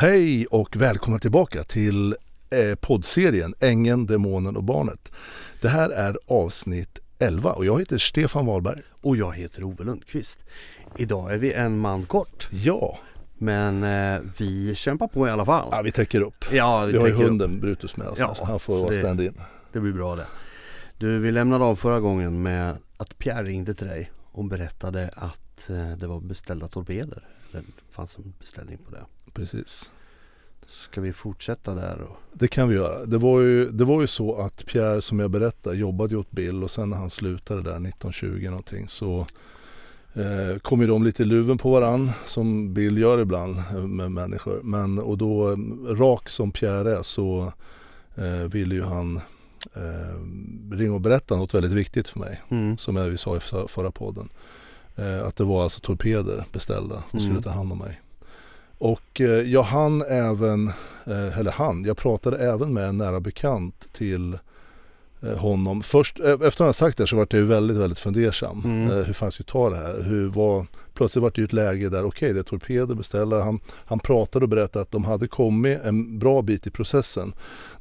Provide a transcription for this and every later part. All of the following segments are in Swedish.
Hej och välkomna tillbaka till eh, poddserien Ängeln, Demonen och Barnet. Det här är avsnitt 11 och jag heter Stefan Wahlberg. Och jag heter Ove Lundqvist. Idag är vi en man kort. Ja, Men eh, vi kämpar på i alla fall. ja vi täcker upp. Ja, Vi har ju hunden Brutus med oss, Ja, så han får vara stand-in. Det blir bra det. Du, vi lämnade av förra gången med att Pierre ringde till dig och berättade att eh, det var beställda torpeder. Det fanns en beställning på det. Precis. Ska vi fortsätta där? Och... Det kan vi göra. Det var, ju, det var ju så att Pierre som jag berättade jobbade ju åt Bill och sen när han slutade där 1920 någonting så eh, kom ju de lite i luven på varann som Bill gör ibland eh, med människor. Men och då eh, rak som Pierre är så eh, ville ju han eh, ringa och berätta något väldigt viktigt för mig. Mm. Som jag, vi sa i för- förra podden. Eh, att det var alltså torpeder beställda som skulle Mm. ta hand om mig. Och eh, jag hann även, eh, eller han, jag pratade även med en nära bekant till eh, honom. Först, eh, efter att han sagt det så var jag ju väldigt, väldigt fundersam. Mm. Eh, hur fan ska jag ta det här? Hur var, plötsligt var det ju ett läge där, okej det är torpeder beställda. Han, han pratade och berättade att de hade kommit en bra bit i processen.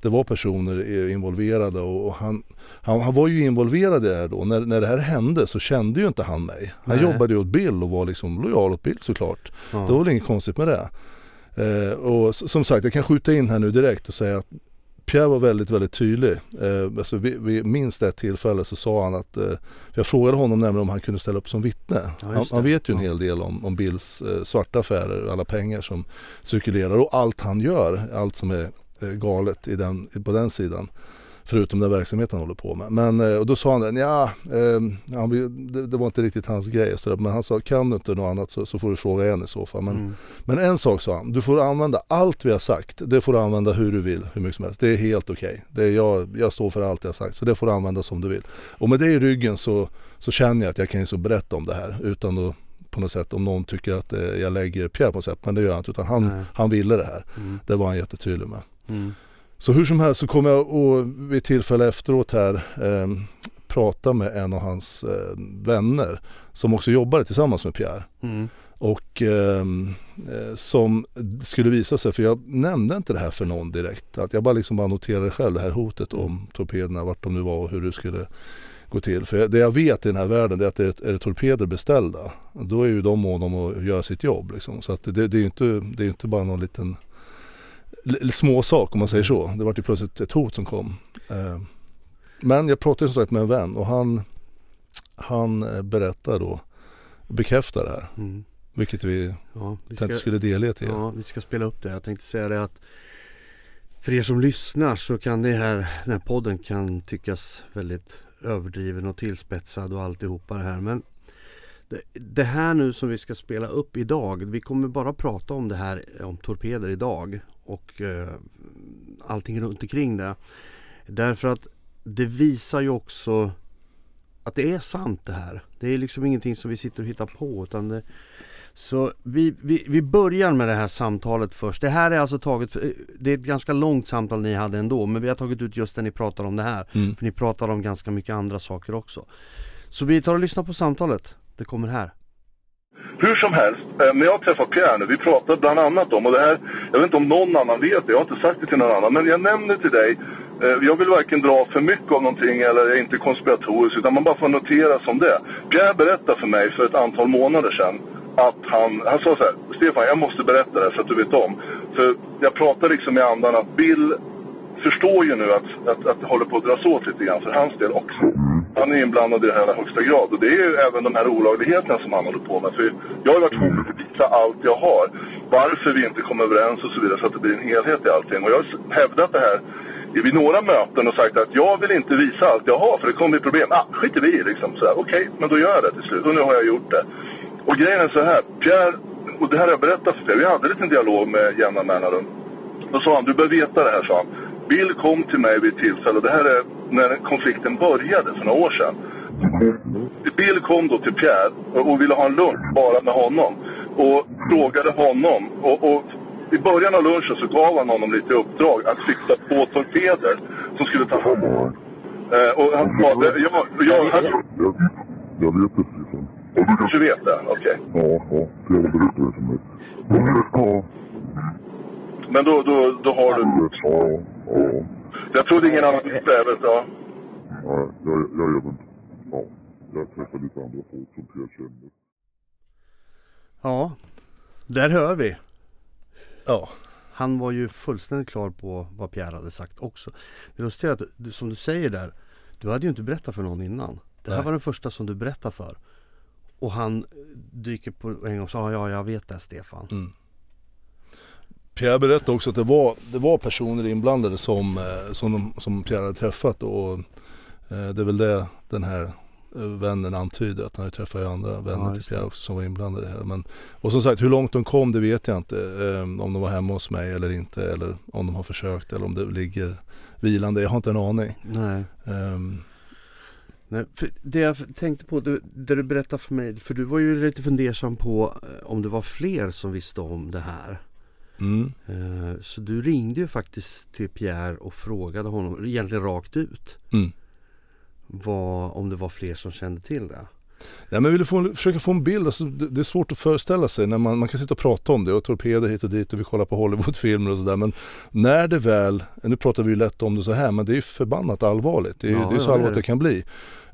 Det var personer involverade och, och han, han, han var ju involverad i det här då. När, när det här hände så kände ju inte han mig. Han Nej. jobbade ju åt Bill och var liksom lojal åt Bill såklart. Ja. Det var väl inget konstigt med det. Eh, och som sagt, jag kan skjuta in här nu direkt och säga att Pierre var väldigt, väldigt tydlig. Eh, alltså vid, vid minst ett tillfälle så sa han att, eh, jag frågade honom nämligen om han kunde ställa upp som vittne. Ja, han, han vet ju en hel del om, om Bills eh, svarta affärer, alla pengar som cirkulerar och allt han gör, allt som är eh, galet i den, på den sidan. Förutom den verksamhet han håller på med. Men eh, och då sa han det, ja, eh, det, det var inte riktigt hans grej. och Så där. Men han sa, kan du inte något annat så, så får du fråga en i så fall. Men, Mm. men en sak sa han, du får använda allt vi har sagt. Det får du använda hur du vill, hur mycket som helst. Det är helt okej. Det är jag, jag står för allt jag har sagt, så det får du använda som du vill. Och med det i ryggen så, så känner jag att jag kan ju så berätta om det här utan att på något sätt om någon tycker att eh, jag lägger Pierre på något sätt. Men det gör jag inte, utan han, Nej. han ville det här. Mm. Det var han jättetydlig med. Mm. Så hur som helst så kom jag och vid tillfälle efteråt här eh, prata med en av hans eh, vänner som också jobbade tillsammans med Pierre. Mm. Och ehm, eh, som skulle visa sig, för jag nämnde inte det här för någon direkt. Att jag bara liksom bara noterade själv det här hotet om torpederna, vart de nu var och hur det skulle gå till. För det jag vet i den här världen är att det är, är det torpeder beställda, då är ju de måna om att göra sitt jobb. Liksom. Så att det, det är ju inte, det är ju inte bara någon liten små sak om man säger så. Det var ju plötsligt ett hot som kom. Eh, Men jag pratade som sagt med en vän och han, han eh, berättar då, bekräftar det här. Mm. Vilket vi Ja, vi tänkte ska, skulle delge till er. ja, vi ska spela upp det. Jag tänkte säga det att för er som lyssnar så kan det här, den här podden kan tyckas väldigt överdriven och tillspetsad och alltihopa det här. Men det, det här nu som vi ska spela upp idag, vi kommer bara prata om det här om torpeder idag och eh, allting runt omkring det. Därför att det visar ju också att det är sant det här. Det är liksom ingenting som vi sitter och hittar på utan det, så vi, vi, vi börjar med det här samtalet först. Det här är alltså taget, för- det är ett ganska långt samtal ni hade ändå men vi har tagit ut just när ni pratar om det här. Mm. För ni pratar om ganska mycket andra saker också. Så vi tar och lyssnar på samtalet. Det kommer här. Hur som helst, eh, när jag träffar Pierre nu, vi pratar bland annat om, och det här, jag vet inte om någon annan vet det, jag har inte sagt det till någon annan, men jag nämner till dig, eh, jag vill varken dra för mycket av någonting eller är inte konspiratorisk, utan man bara får notera som det. Pierre berättade för mig för ett antal månader sedan att han, han sa så här, Stefan jag måste berätta det här så att du vet om. För jag pratar liksom i andan att Bill förstår ju nu att, att, att det håller på att dras åt lite grann för hans del också. Han är inblandad i det här i högsta grad. Och det är ju även de här olagligheterna som han håller på med. För jag har varit tvungen att visa allt jag har. Varför vi inte kom överens och så vidare så att det blir en helhet i allting. Och jag har hävdat det här vid några möten och sagt att jag vill inte visa allt jag har för det kommer bli problem. Ah, skiter vi i liksom. Okej, okay, Okej, men då gör jag det till slut. Och nu har jag gjort det. Och grejen är så här. Pierre, och det här har jag berättat för dig. Vi hade en liten dialog med jämna mellanrum. Då sa han, du bör veta det här, sa han. Bill kom till mig vid ett tillfälle, och det här är när konflikten började för några år sedan. Bill kom då till Pierre och ville ha en lunch bara med honom. Och frågade honom. Och, och i början av lunchen så gav han honom lite uppdrag att fixa två torpeder som skulle ta hand. Eh, och han sa, det- ja, ja, han, Jag, jag vet det Stefan. du kanske vet det? Okej. Ja, ja. Flera berättade det för mig. Jag. Men då, då, då har du... Ja, ja. Jag trodde ingen annan visste det, vet du. Ja. Nej, jag, jag är även... Ja, jag träffar lite andra folk som Pierre känner. Ja, där hör vi. Ja, Han var ju fullständigt klar på vad Pierre hade sagt också. Det lustiga att, du- som du säger där, du hade ju inte berättat för någon innan. Det här Nej. var den första som du berättade för. Och han dyker på en gång och sa, ja jag vet det Stefan. Mm. Pierre berättade också att det var, det var personer inblandade som, eh, som, de, som Pierre hade träffat och eh, det är väl det den här eh, vännen antyder att han hade träffat andra vänner Ja, till Pierre också som var inblandade här. Men, och som sagt hur långt de kom det vet jag inte. Om de var hemma hos mig eller inte eller om de har försökt eller om det ligger vilande. Jag har inte en aning. Nej. Ehm, Nej, för det jag tänkte på, du, det du berättade för mig, för du var ju lite fundersam på om det var fler som visste om det här. Mm. Eh, Så du ringde ju faktiskt till Pierre och frågade honom, egentligen rakt ut, Mm. vad, om det var fler som kände till det. Nej, men jag ville få, försöka få en bild, alltså, det, det är svårt att föreställa sig när man, man kan sitta och prata om det och torpeder hit och dit och vi kollar på Hollywoodfilmer och sådär men när det väl, nu pratar vi ju lätt om det så här men det är förbannat allvarligt. Det är, Ja, det är så ja, allvarligt det. det kan bli.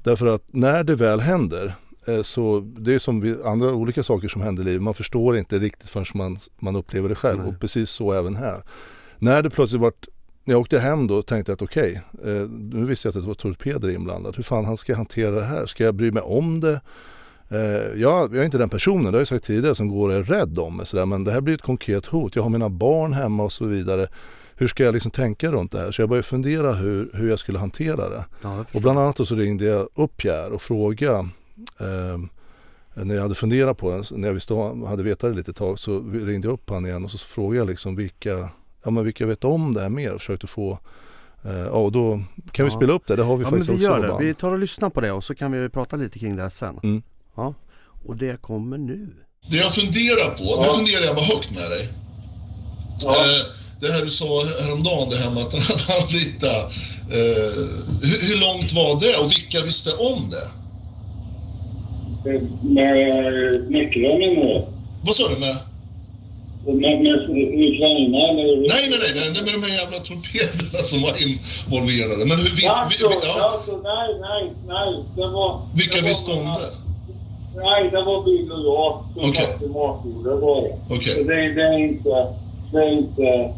Därför att när det väl händer så det är som vi, andra olika saker som händer i livet, man förstår inte riktigt förrän man, man upplever det själv Nej. och precis så även här. När det plötsligt vart när jag åkte hem då tänkte jag att okej, eh, nu visste jag att det var torpeder inblandade. Hur fan han ska jag hantera det här? Ska jag bry mig om det? Eh, jag, jag är inte den personen, det har jag sagt tidigare, som går och är rädd om mig sådär. Men det här blir ett konkret hot. Jag har mina barn hemma och så vidare. Hur ska jag liksom tänka runt det här? Så jag började fundera hur, hur jag skulle hantera det. Ja, Och bland annat så ringde jag upp Pierre och frågade eh, när jag hade funderat på det, när jag visste, hade vetat det lite tag så ringde jag upp han igen och så frågade jag liksom vilka, ja men vilka vet om det här mer och försökte få eh, Ja och då kan vi Ja. spela upp det, det har vi Ja men faktiskt vi också gör det, band. vi tar och lyssnar på det och så kan vi prata lite kring det här sen. Mm. Ja, och det kommer nu. Det jag funderar på, nu funderar jag bara högt med dig. Eh, det här du sa häromdagen, det här med att han anlitade. Eh, hur, hur långt var det och vilka visste om det? Med nycklarna nu. Vad sa du med? Med, med Ukraina eller? Nej, nej, nej, nej, med de här jävla torpederna som var involverade. Men hur, vi, vi, Alltså, vi, ja, alltså, nej, nej, nej. Det var... vilka det visste om det? Nej, det var Bill och jag som satt i matbordet bara. Så det, det är inte... Det är inte...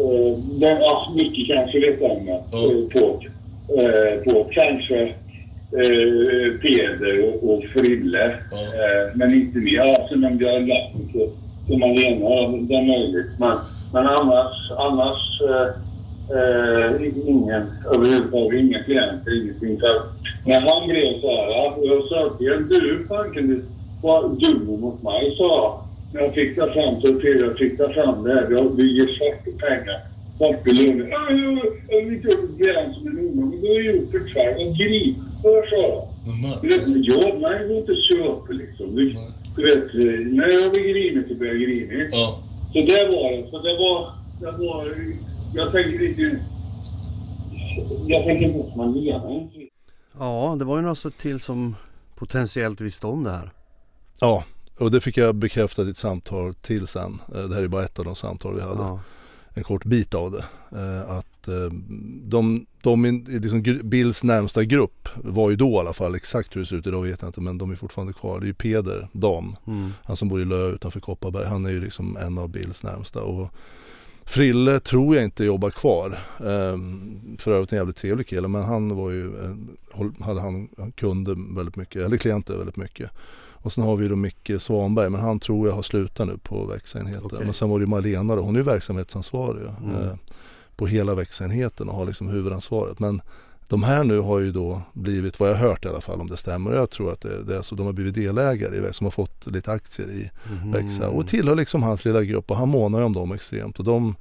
Uh, det ja, mycket kanske det stämmer Ja. eh, på, eh, på kanske uh, Peder och, och Frille. Ja. Eh, men inte mer. Ja, så nämnde jag Lassen till, till Malena. Det är möjligt. Men, men annars, annars eh, eh, ingen överhuvudtaget. Inga klienter, ingenting. Så när han blev så här. ja, Jag sa till honom, du fan kan du vara dum mot mig, sa jag. När jag fick ta fram torpeder, jag fick ta fram det här. Jag- Vi ger svarta pengar. Svarta löner. Ja, jag- vill inte en unge. Men du har gjort det själv. En gripför, jag. Mhm. Du vet, jag, nej, går inte köpa liksom. Du, du vet, när jag blir grinig så blir jag grinig. Ja. Så det var det. Så det var, det var, jag tänker inte, jag tänker inte på Malena. Ja, det var ju några till som potentiellt visste om det här. Ja, och det fick jag bekräftat i ett samtal till sen. Eh, Det här är bara ett av de samtal vi hade. Ja. En kort bit av det. Eh, Att eh, de, de liksom Bills närmsta grupp var ju då i alla fall, exakt hur det ser ut idag vet jag inte men de är fortfarande kvar. Det är ju Peder Dam, Mm. han som bor i Lö utanför Kopparberg. Han är ju liksom en av Bills närmsta. Och Frille tror jag inte jobbar kvar. Ehm, För övrigt en jävligt trevlig kille men han var ju, eh, hade han han kunde väldigt mycket, eller klienter väldigt mycket. Och sen har vi då Micke Svanberg men han tror jag har slutat nu på växenheten. Okej. Men sen var det ju Malena då, hon är ju verksamhetsansvarig Mm. eh, på hela växenheten och har liksom huvudansvaret. Men de här nu har ju då blivit, vad jag har hört i alla fall om det stämmer, jag tror att det, det är så, de har blivit delägare i som har fått lite aktier i Mhm. Växa och tillhör liksom hans lilla grupp och han månar ju om dem extremt och de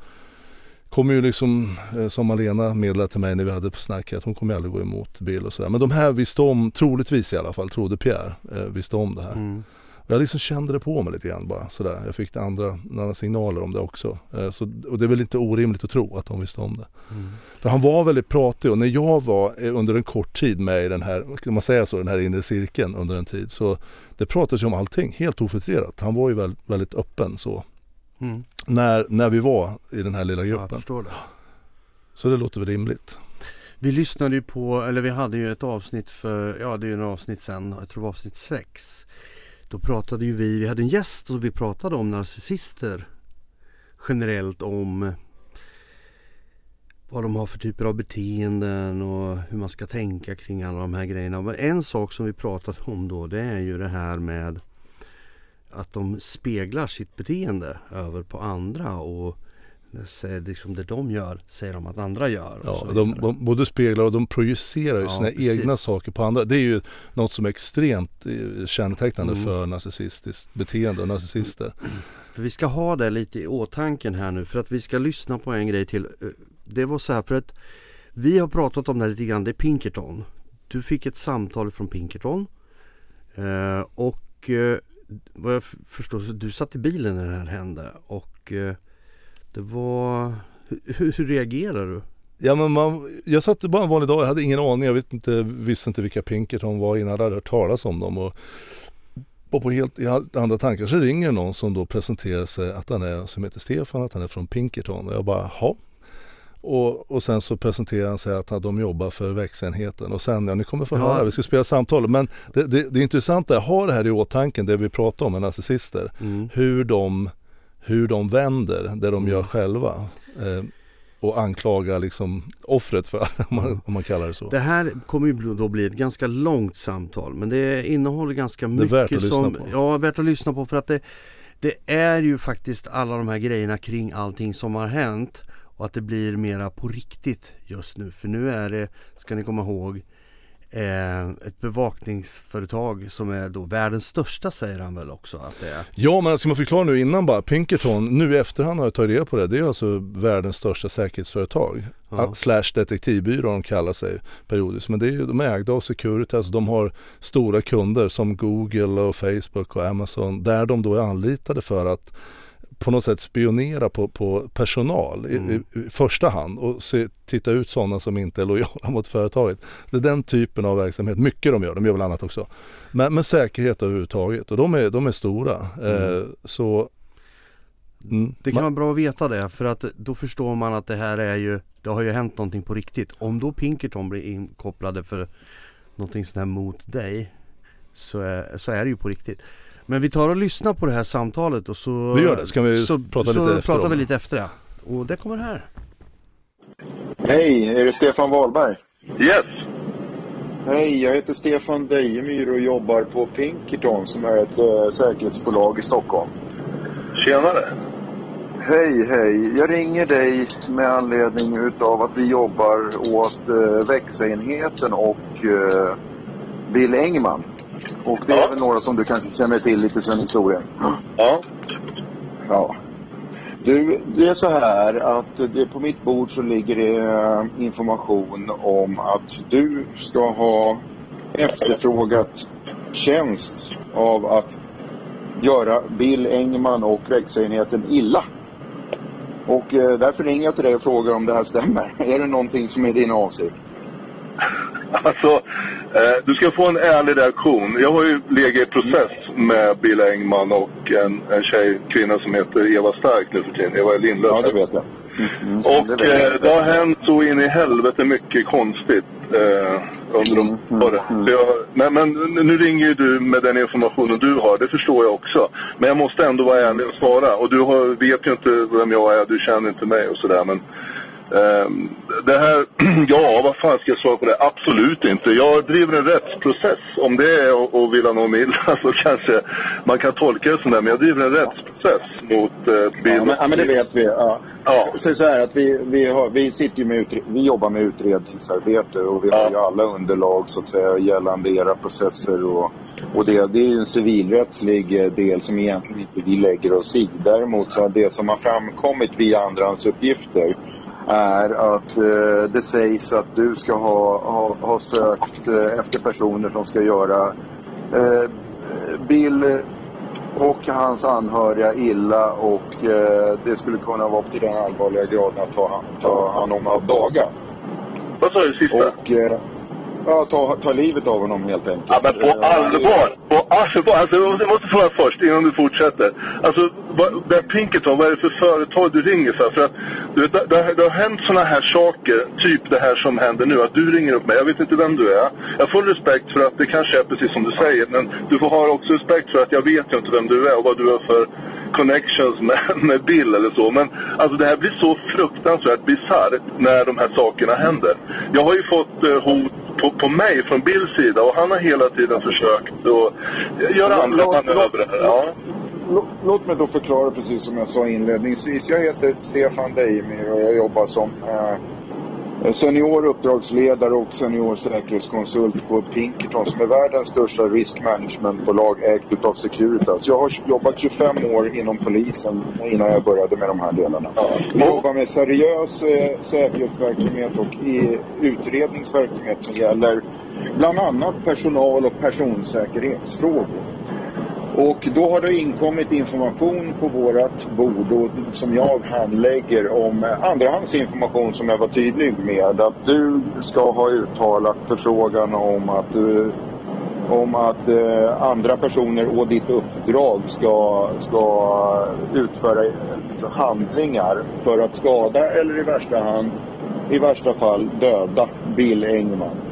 kommer ju liksom, eh, som Malena meddelade till mig när vi hade på snack, att hon kommer aldrig gå emot Bill och sådär. Men de här visste om, troligtvis i alla fall, trodde Pierre, eh, visste om det här. Mm. Jag liksom kände det på mig lite grann bara sådär. Jag fick andra, andra signaler om det också. Eh, Så, och det är väl inte orimligt att tro att de visste om det. Mm. För han var väldigt pratig och när jag var under en kort tid med i den här, kan man säga så, den här inre cirkeln under en tid så det pratades ju om allting helt ofiltrerat. Han var ju väl, väldigt öppen så. Mm. när, när vi var i den här lilla Ja, jag gruppen. förstår det. Så det låter väl rimligt. Vi lyssnade ju på, eller vi hade ju ett avsnitt för, ja det är ju en avsnitt sen, jag tror det var avsnitt 6. Då pratade ju vi, vi hade en gäst och vi pratade om narcissister generellt om vad de har för typer av beteenden och hur man ska tänka kring alla de här grejerna. Men en sak som vi pratade om då det är ju det här med att de speglar sitt beteende över på andra och liksom det de gör säger de att andra gör. Ja, de, de både speglar och de projicerar Ja, sina precis. egna saker på andra. Det är ju något som är extremt eh, kännetecknande Mm. för narcissistiskt beteende och narcissister. För vi ska ha det lite i åtanke här nu för att vi ska lyssna på en grej till. Eh, Det var så här för att vi har pratat om det här lite grann, det är Pinkerton. Du fick ett samtal från Pinkerton eh, och vad jag förstår så du satt i bilen när det här hände och eh, det var hur, hur reagerar du? Ja, men man, jag satt bara en vanlig dag, jag hade ingen aning, jag vet inte, visste inte vilka Pinkerton var innan jag hade hört talas om dem. Och, och på helt i andra tankar så ringer någon som då presenterar sig att han är, som heter Stefan, att han är från Pinkerton. Och jag bara, ja. Och, och sen så presenterar han sig att de jobbar för växenheten och sen, ja ni kommer få Ja. höra, vi ska spela samtal. Men det, det, det intressanta är ha det här i åtanke, det vi pratar om med narcissister. Mm. Hur de, hur de vänder det de gör själva. Eh, och anklagar liksom offret för, om man, om man kallar det så. Det här kommer ju då bli ett ganska långt samtal men det innehåller ganska är mycket värt att lyssna som, på. Ja, värt att lyssna på för att det, det är ju faktiskt alla de här grejerna kring allting som har hänt och att det blir mera på riktigt just nu. För nu är det, ska ni komma ihåg, eh, ett bevakningsföretag som är då världens största säger han väl också att det är. Ja men ska man förklara nu innan bara, Pinkerton, nu i efterhand har jag tagit reda på det, det är alltså världens största säkerhetsföretag. Ja. Slash detektivbyrå de kallar sig periodiskt. Men det är de är ägda av Securitas, de har stora kunder som Google och Facebook och Amazon där de då är anlitade för att på något sätt spionera på, på personal i, Mm. i, i första hand och se, titta ut sådana som inte är lojala mot företaget. Det är den typen av verksamhet, mycket de gör, de gör väl annat också. Men, men säkerhet överhuvudtaget och de är, de är stora. Eh, så mm, Det kan man- vara bra att veta det för att då förstår man att det här är ju Det har ju hänt någonting på riktigt. Om då Pinkerton blir inkopplade för någonting sånt här mot dig så är, så är det ju på riktigt. Men vi tar och lyssnar på det här samtalet och så Vi gör det. Ska vi så, prata så lite efter pratar om vi lite efter det. Och det kommer här. Hej, är det Stefan Wahlberg? Yes. Hej, jag heter Stefan Dejemyr och jobbar på Pinkerton som är ett äh, säkerhetsbolag i Stockholm. Tjenare. Hej, hej. Jag ringer dig med anledning utav att vi jobbar åt äh, växenheten och äh, Bill Engman. Och det är Ja. väl några som du kanske känner till lite sen historien. Ja. Ja. Du, det är så här att det, på mitt bord så ligger det eh, information om att du ska ha efterfrågat tjänst av att göra Bill Engman och växenheten illa. Och eh, därför ringer jag till dig och frågar om det här stämmer. Är det någonting som är din avsikt? Alltså, eh, du ska få en ärlig reaktion. Jag har ju legat i process med Bill Engman och en, en tjej, kvinna som heter Eva Stark nu för tiden. Eva Lindlöf. Ja, det vet jag. Mm, mm, Och det vet jag. eh, det har hänt så in i helvete mycket konstigt eh, under de Mm, mm, åren. mm. Men, men nu ringer ju du med den informationen du har, det förstår jag också. Men jag måste ändå vara ärlig och svara. Och du har, vet ju inte vem jag är, du känner inte mig och sådär. Men ehm, det här, ja vad fan ska jag svara på det? Absolut inte. Jag driver en rättsprocess. Om det är att- att vilja någon illa så kanske man kan tolka det det. Men jag driver en rättsprocess mot eh, Bill. Ja men, ja, men det vet vi. Ja. Ja. Så, så här att vi, vi, har, vi, sitter med vi jobbar med utredningsarbete och vi Ja. har ju alla underlag så att säga gällande era processer och, och det, det är ju en civilrättslig eh, del som egentligen inte vi lägger oss i. Däremot så har det som har framkommit via andrahandsuppgifter är att eh, det sägs att du ska ha, ha, ha sökt eh, efter personer som ska göra eh, Bill och hans anhöriga illa och eh, det skulle kunna vara upp till den allvarliga graden att ta, ta hand om av dagar. Vad sa du sista? Och, eh, ja, ta, ta livet av honom helt enkelt. Ja, men på Eh, allvar! På allvar! Alltså, jag måste fråga först, innan du fortsätter. Alltså, vad, Pinkerton, vad är det för företag du ringer för? För att, du vet, det, det, har- hänt såna här saker, typ det här som händer nu, att du ringer upp mig. Jag vet inte vem du är. Jag full respekt för att det kanske är precis som du säger, men du får ha också respekt för att jag vet ju inte vem du är och vad du har för connections med, med Bill eller så. Men alltså det här blir så fruktansvärt bisarrt när de här sakerna händer. Jag har ju fått eh, hot på, på mig från Bills sida och han har hela tiden försökt att göra andra manövrer. Ja. Lå- Låt mig då förklara precis som jag sa inledningsvis. Jag heter Stefan Deimir och jag jobbar som eh, senior uppdragsledare och senior säkerhetskonsult på Pinkerton som är världens största risk managementbolag ägt utav Securitas. Jag har jobbat 25 år inom polisen innan jag började med de här delarna. Jag jobbar med seriös eh, säkerhetsverksamhet och i utredningsverksamhet som gäller bland annat personal och personsäkerhetsfrågor. Och då har det inkommit information på vårat bord och, som jag handlägger om eh, andrahandsinformation som jag var tydlig med. Att du ska ha uttalat förfrågan om att, eh, om att eh, andra personer och ditt uppdrag ska, ska utföra liksom, handlingar för att skada eller i värsta, hand, i värsta fall döda Bill Engman.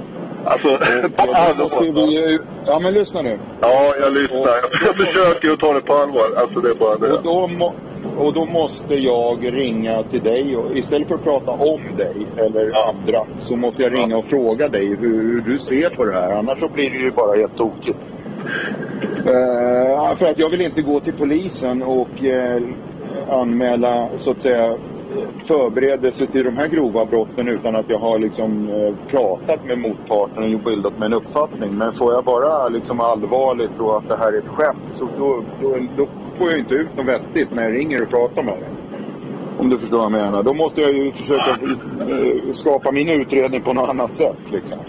Alltså, Och, eh, då måste allvar. vi, ju- ja men lyssna nu. Ja, jag lyssnar. Jag, jag försöker att ta det på allvar. Alltså det är bara det. Och då, må, och då måste jag ringa till dig och istället för att prata om dig eller andra så måste jag ringa och fråga dig hur, hur du ser på det här. Annars så blir det ju bara helt tokigt. Eh, för att jag vill inte gå till polisen och eh, anmäla så att säga förberedelse till de här grova brotten utan att jag har liksom eh, pratat med motparten och bildat mig en uppfattning. Men får jag bara liksom allvarligt och att det här är ett skämt så då, då, då får jag inte ut något vettigt när jag ringer och pratar med dig. Om du förstår vad jag menar. Då måste jag ju försöka eh, skapa min utredning på något annat sätt. Liksom.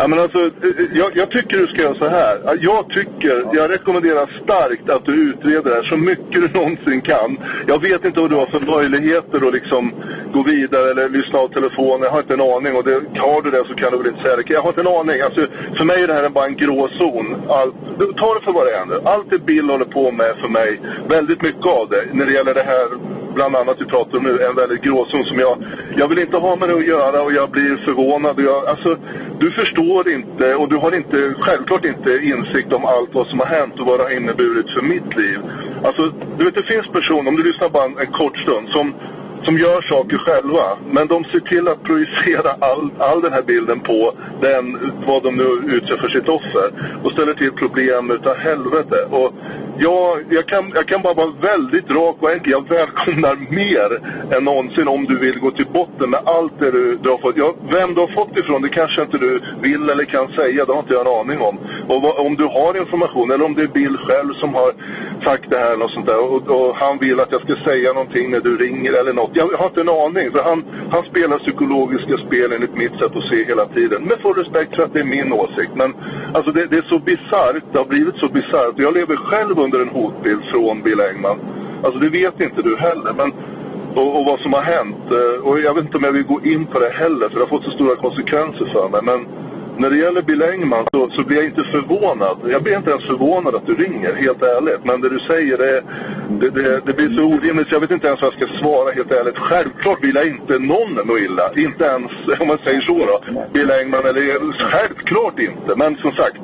Ja, men alltså, eh, eh, jag, jag tycker du ska göra så här. Jag tycker, jag rekommenderar starkt att du utreder det här så mycket du någonsin kan. Jag vet inte vad du har för möjligheter att liksom gå vidare eller lyssna av telefonen. Jag har inte en aning. Och det, har du det så kan du väl inte säga det. Jag har inte en aning. Alltså, för mig är det här bara en grå zon. Allt, ta det för vad det är nu. Allt det Bill håller på med för mig, väldigt mycket av det, när det gäller det här bland annat vi pratar om nu, en väldigt gråzon som jag... Jag vill inte ha med det att göra och jag blir förvånad. Jag, alltså, du förstår inte och du har inte, självklart inte insikt om allt vad som har hänt och vad det har inneburit för mitt liv. Alltså, du vet det finns personer, om du lyssnar bara en, en kort stund, som, som gör saker själva. Men de ser till att projicera all, all den här bilden på den, vad de nu utgör för sitt offer. Och ställer till problem utav helvete. Och jag, jag, kan, jag kan bara vara väldigt rak och enkel. Jag välkomnar mer än någonsin om du vill gå till botten med allt det du, du har fått. Ja, vem du har fått ifrån, det kanske inte du vill eller kan säga. Det har inte jag en aning om. Och vad, om du har information eller om det är Bill själv som har sagt det här eller sånt där. Och, och han vill att jag ska säga någonting när du ringer eller något. Jag har inte en aning. För han, han spelar psykologiska spel enligt mitt sätt att se hela tiden. Med full respekt för att det är min åsikt. Men alltså det, det är så bisarrt. Det har blivit så bisarrt. Jag lever själv under under en hotbild från Bill Engman. Alltså det vet inte du heller. Men, och, och vad som har hänt. Eh, och jag vet inte om jag vill gå in på det heller. För det har fått så stora konsekvenser för mig. Men när det gäller Bill Engman så, så blir jag inte förvånad. Jag blir inte ens förvånad att du ringer, helt ärligt. Men det du säger, det, det, det, det blir så orimligt så jag vet inte ens vad jag ska svara, helt ärligt. Självklart vill jag inte någon må illa. Inte ens, om man säger så då, Bill Engman. Eller, självklart inte. Men som sagt,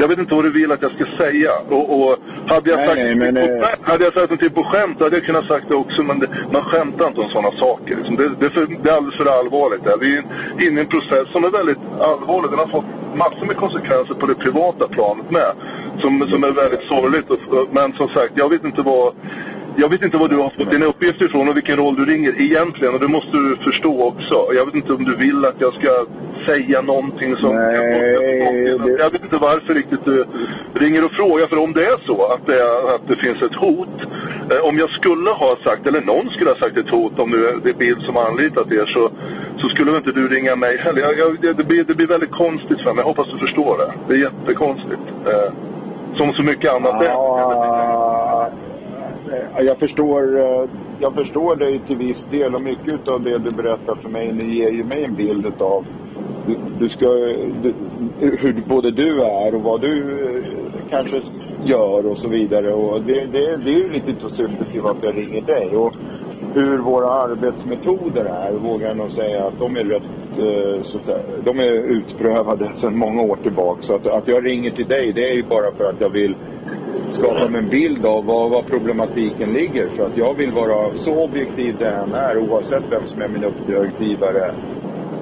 jag vet inte vad du vill att jag ska säga. Och, och hade jag Nej, sagt nej, men, på, eh, hade jag sagt någonting på skämt hade jag kunnat sagt det också. Men det, man skämtar inte om sådana saker. Liksom. Det, det, är för, det är alldeles för allvarligt. Där. Vi är inne i en process som är väldigt allvarlig. Den har fått massor med konsekvenser på det privata planet med. Som, som är väldigt sorgligt. Men som sagt, jag vet inte vad... Jag vet inte var du har fått dina uppgifter ifrån och vilken roll du ringer egentligen. Och det måste du förstå också. Jag vet inte om du vill att jag ska säga någonting som... Nej, det- Jag vet inte varför riktigt du ringer och frågar. För om det är så att det, är, att det finns ett hot. Eh, om jag skulle ha sagt, eller någon skulle ha sagt ett hot, om nu det är Bill som har anlitat er, så, så skulle väl inte du ringa mig heller. Jag, jag, det, blir, det blir väldigt konstigt för mig. Jag hoppas du förstår det. Det är jättekonstigt. Eh, som så mycket annat är. Eh, jag förstår, eh, jag förstår dig till viss del och mycket av det du berättar för mig. Det ger ju mig en bild av du, du ska, du, hur både du är och vad du eh, kanske gör och så vidare. Och det, det, det är ju lite av syftet till varför jag ringer dig. Och hur våra arbetsmetoder är vågar jag nog säga att de är rätt eh, så att säga, de är utprövade sedan många år tillbaka. Så att, att jag ringer till dig det är ju bara för att jag vill skapa mig en bild av var, var problematiken ligger. För att jag vill vara så objektiv det än är oavsett vem som är min uppdragsgivare.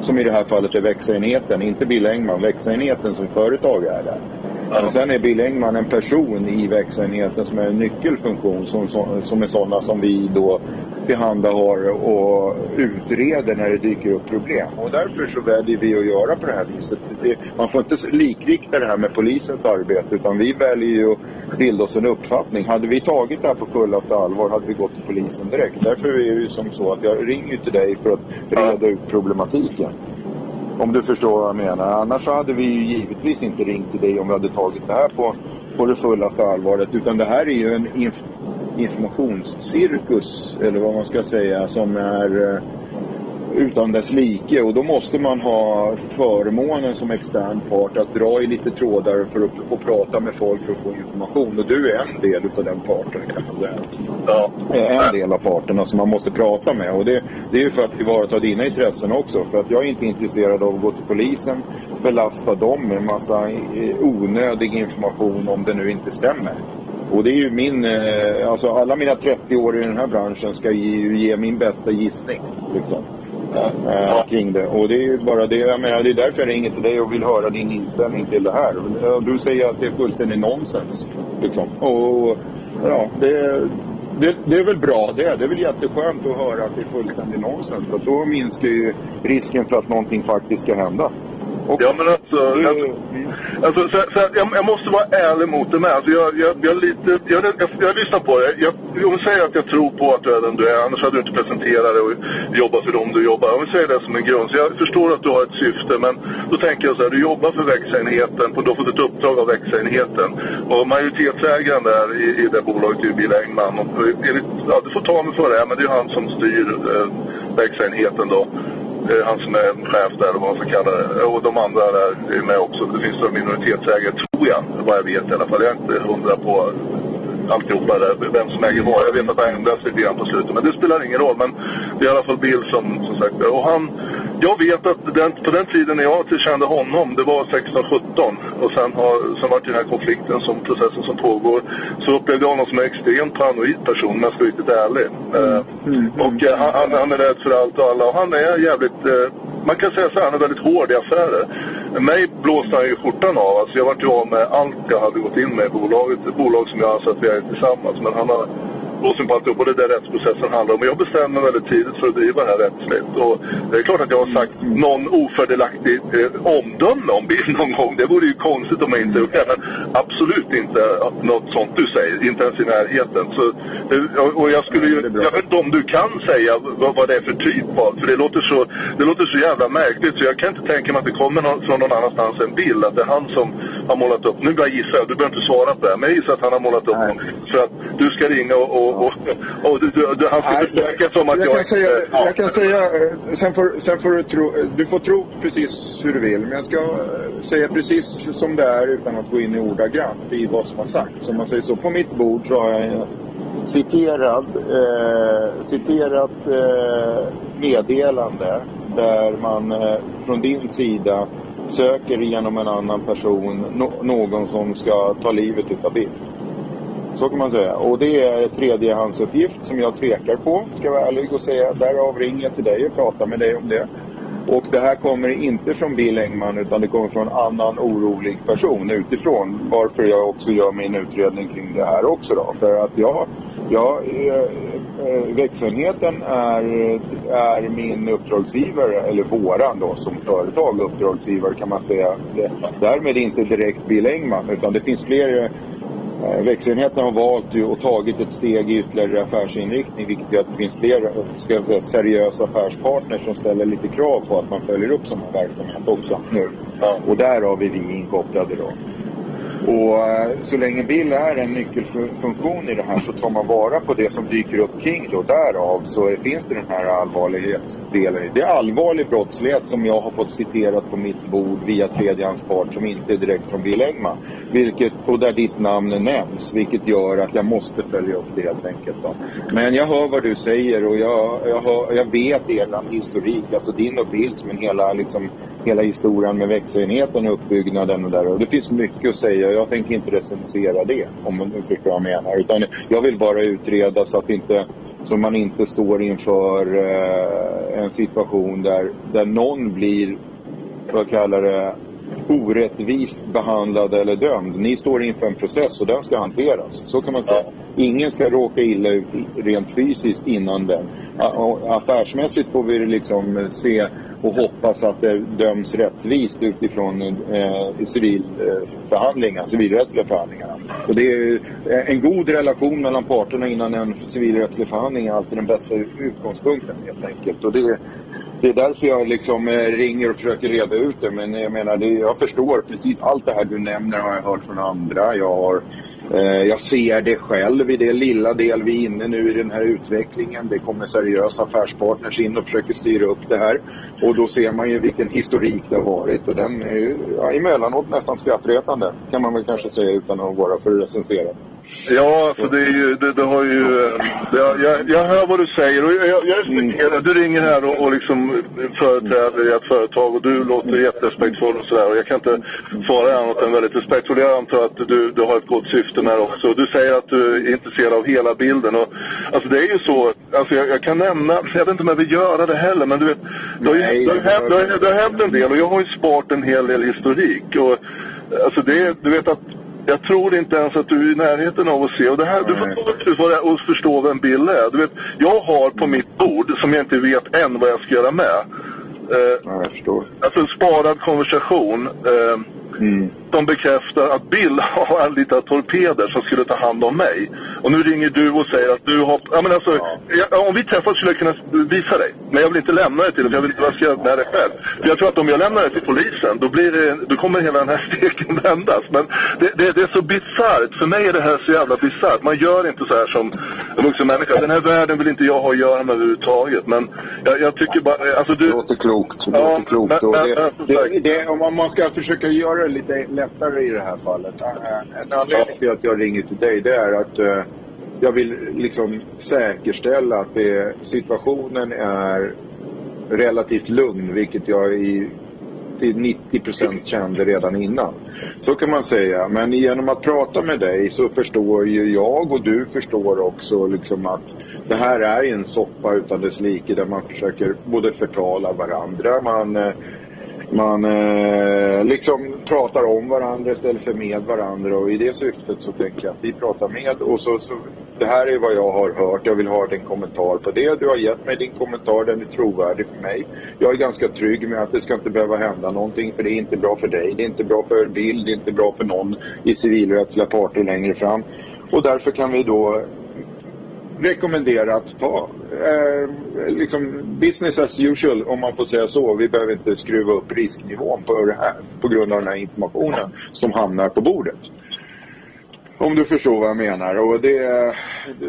Som i det här fallet är växenheten, inte Bill Engman. Växenheten som företag är där. Men sen är Bill Engman en person i växenheten som är en nyckelfunktion som, som, som är sådana som vi då tillhandahåller och utreder när det dyker upp problem. Och därför så väljer vi att göra på det här viset. Det, man får inte likrikta det här med polisens arbete utan vi väljer ju att bilda oss en uppfattning. Hade vi tagit det här på fullaste allvar hade vi gått till polisen direkt. Därför är det ju som så att jag ringer till dig för att reda ut problematiken. Om du förstår vad jag menar. Annars så hade vi ju givetvis inte ringt till dig om vi hade tagit det här på, på det fullaste allvaret. Utan det här är ju en inf informationscirkus, eller vad man ska säga, som är eh, utan dess like. Och då måste man ha förmånen som extern part att dra i lite trådar för att och prata med folk för att få information. Och du är en del utav den parten kan man säga. Ja. En del av parterna som man måste prata med. Och det, det är ju för att tillvarata dina intressen också. För att jag är inte intresserad av att gå till polisen, belasta dem med massa eh, onödig information om det nu inte stämmer. Och det är ju min, eh, alltså alla mina 30 år i den här branschen ska ge, ge min bästa gissning. Liksom. Eh, kring det. Och det är ju bara det, jag menar, det är därför jag ringer till dig och vill höra din inställning till det här. Du säger att det är fullständigt nonsens. Liksom. Och ja, det, det, det är väl bra det. Det är väl jätteskönt att höra att det är fullständigt nonsens. För då minskar ju risken för att någonting faktiskt ska hända. Och Ja men alltså, alltså, alltså så, så, jag, jag måste vara ärlig mot dig med. Alltså, jag, jag, jag, lite, jag, jag, jag lyssnar på dig. Jag, om vi säger att jag tror på att du är den du är, annars hade du inte presenterat dig och jobbat för dem du jobbar. Om vi säger det som en grund. Så jag förstår att du har ett syfte, men då tänker jag så här, du jobbar för växenheten, du har fått ett uppdrag av växenheten. Och majoritetsägaren där i, i det bolaget är ju Bill Engman. Och, enligt, ja, du får ta mig för det, men det är ju han som styr eh, växenheten då. Han som är chef där, eller vad man ska kalla det. Och de andra där är med också. Det finns några minoritetsägare, tror jag, vad jag vet i alla fall. Jag är inte hundra på alltihopa där, vem som äger vad. Jag vet att det ändras lite grann på slutet, men det spelar ingen roll. Men det är i alla fall Bill som, som sagt Och han, jag vet att den, på den tiden när jag kände honom, det var 16-17. Och sen, har, sen var det den här konflikten, som processen som pågår. Så upplevde jag honom som en extremt paranoid person, om jag ska vara riktigt ärlig. Eh, och eh, han, han, är rädd för allt och alla. Och han är jävligt... Eh, man kan säga så här, han är väldigt hård i affärer. Mig blåste han ju skjortan av. Alltså jag vart ju av med allt jag hade gått in med i bolaget. Bolag som jag anser att vi är tillsammans. Men han har på alltihop och det är det rättsprocessen handlar om. Och jag bestämde mig väldigt tidigt för att driva det här rättsligt. Och det är klart att jag har sagt någon ofördelaktig eh, omdöme om Bill någon gång. Det vore ju konstigt om jag inte gjort det. Men absolut inte något sånt du säger. Inte ens i närheten. Så, det- och- och jag skulle ju... Jag vet inte om du kan säga vad, vad det är för typ av. För det låter, så, det låter så jävla märkligt. Så jag kan inte tänka mig att det kommer någon, från någon annanstans en bild. Att det är han som har målat upp. Nu bara gissar jag. Du behöver inte svara på det här. Men jag gissar att han har målat upp Nej. någon för att du ska ringa och... och, och, och du, du, du, han Nej, försäkra som att jag... jag, kan säga, Ja. jag kan säga, eh, sen får, sen får du tro, eh, du får tro precis hur du vill. Men jag ska eh, säga precis som det är utan att gå in i ordagrant i vad som har sagts. Om man säger så. På mitt bord så har jag citerat, eh, citerat eh, meddelande där man eh, från din sida söker genom en annan person no, någon som ska ta livet utav Bill. Så kan man säga. Och det är tredjehandsuppgift som jag tvekar på, ska jag vara ärlig och säga. Därav ringer jag till dig och pratar med dig om det. Och det här kommer inte från Bill Engman utan det kommer från en annan orolig person utifrån. Varför jag också gör min utredning kring det här också då. För att jag, jag eh, växelheten är, är min uppdragsgivare, eller våran då som företag uppdragsgivare kan man säga. Det, därmed inte direkt Bill Engman utan det finns fler Eh, Växelenheten har valt ju och tagit ett steg i ytterligare affärsinriktning vilket gör att det finns fler ska jag säga, seriösa affärspartners som ställer lite krav på att man följer upp sån här verksamhet också nu. Ja. Och därav är vi inkopplade då. Och eh, så länge Bill är en nyckelfunktion i det här så tar man vara på det som dyker upp kring då. Därav så finns det den här allvarlighetsdelen. Det är allvarlig brottslighet som jag har fått citerat på mitt bord via tredjehandspart som inte är direkt från Bill Engman. Vilket, och där ditt namn nämns, vilket gör att jag måste följa upp det helt enkelt. Då. Men jag hör vad du säger och jag, jag, hör, jag vet er historik, alltså din och Bills, men hela, liksom, hela historien med växelenheten och uppbyggnaden och där. Och det finns mycket att säga. Jag tänker inte recensera det, om du förstår vad jag menar. Utan jag vill bara utreda så att inte så man inte står inför eh, en situation där, där någon blir, vad jag kallar det, orättvist behandlad eller dömd. Ni står inför en process och den ska hanteras. Så kan man säga. Ingen ska råka illa ut rent fysiskt innan den. Affärsmässigt får vi liksom se och hoppas att det döms rättvist utifrån eh, civilförhandlingar, civilrättsliga förhandlingar. Och det är en god relation mellan parterna innan en civilrättslig förhandling är alltid den bästa utgångspunkten helt enkelt. Och det, det är därför jag liksom eh, ringer och försöker reda ut det. Men jag menar, det, jag förstår precis allt det här du nämner har jag hört från andra. Jag, har, eh, jag ser det själv i det lilla del vi är inne nu i den här utvecklingen. Det kommer seriösa affärspartners in och försöker styra upp det här. Och då ser man ju vilken historik det har varit. Och den är ju ja, emellanåt nästan skrattretande kan man väl kanske säga utan att vara för recenserad. Ja, alltså det är ju, det, det har ju, det, jag, jag hör vad du säger och jag, jag respekterar, du ringer här och, och liksom företräder ett företag och du låter jätterespektfull och sådär och jag kan inte svara annat än väldigt respektfull. Jag antar att du, du har ett gott syfte med det också. Du säger att du är intresserad av hela bilden och alltså det är ju så, alltså jag, jag kan nämna, jag vet inte om jag vill göra det heller men du vet, det har, ju, det har, hänt, det har, det har hänt en del och jag har ju sparat en hel del historik och alltså det, du vet att jag tror inte ens att du är i närheten av att se. Och det här, du får och förstå vem Bill är. Du vet, jag har på mitt bord, som jag inte vet än vad jag ska göra med. Eh, ja, jag förstår. Alltså en sparad konversation. Eh, Mm. De bekräftar att Bill har anlitat torpeder som skulle ta hand om mig. Och nu ringer du och säger att du har... Ja, men alltså, ja. om vi träffas skulle jag kunna visa dig. Men jag vill inte lämna det till dig, för jag vill inte vara med det själv. För jag tror att om jag lämnar det till polisen, då, blir det, då kommer hela den här steken vändas. Men det, det, det är så bisarrt. För mig är det här så jävla bisarrt. Man gör inte så här som en vuxen människa. Den här världen vill inte jag ha att göra med överhuvudtaget. Men jag, jag tycker bara... Alltså, du... Det låter klokt. Det låter ja, klokt. Men, men, det, det, det, om man ska försöka göra det lite lättare i det här fallet. Ah, en anledning till att jag ringer till dig det är att eh, jag vill liksom säkerställa att det, situationen är relativt lugn, vilket jag i till 90 procent kände redan innan. Så kan man säga. Men genom att prata med dig så förstår ju jag och du förstår också liksom att det här är en soppa utan dess like där man försöker både förtala varandra, man eh, man eh, liksom pratar om varandra istället för med varandra och i det syftet så tänker jag att vi pratar med och så, så det här är vad jag har hört. Jag vill ha din kommentar på det. Du har gett mig din kommentar, den är trovärdig för mig. Jag är ganska trygg med att det ska inte behöva hända någonting för det är inte bra för dig, det är inte bra för Bill, det är inte bra för någon i civilrättsliga parter längre fram. Och därför kan vi då rekommendera att ta eh, liksom business as usual om man får säga så. Vi behöver inte skruva upp risknivån på det här på grund av den här informationen som hamnar på bordet. Om du förstår vad jag menar. Och det,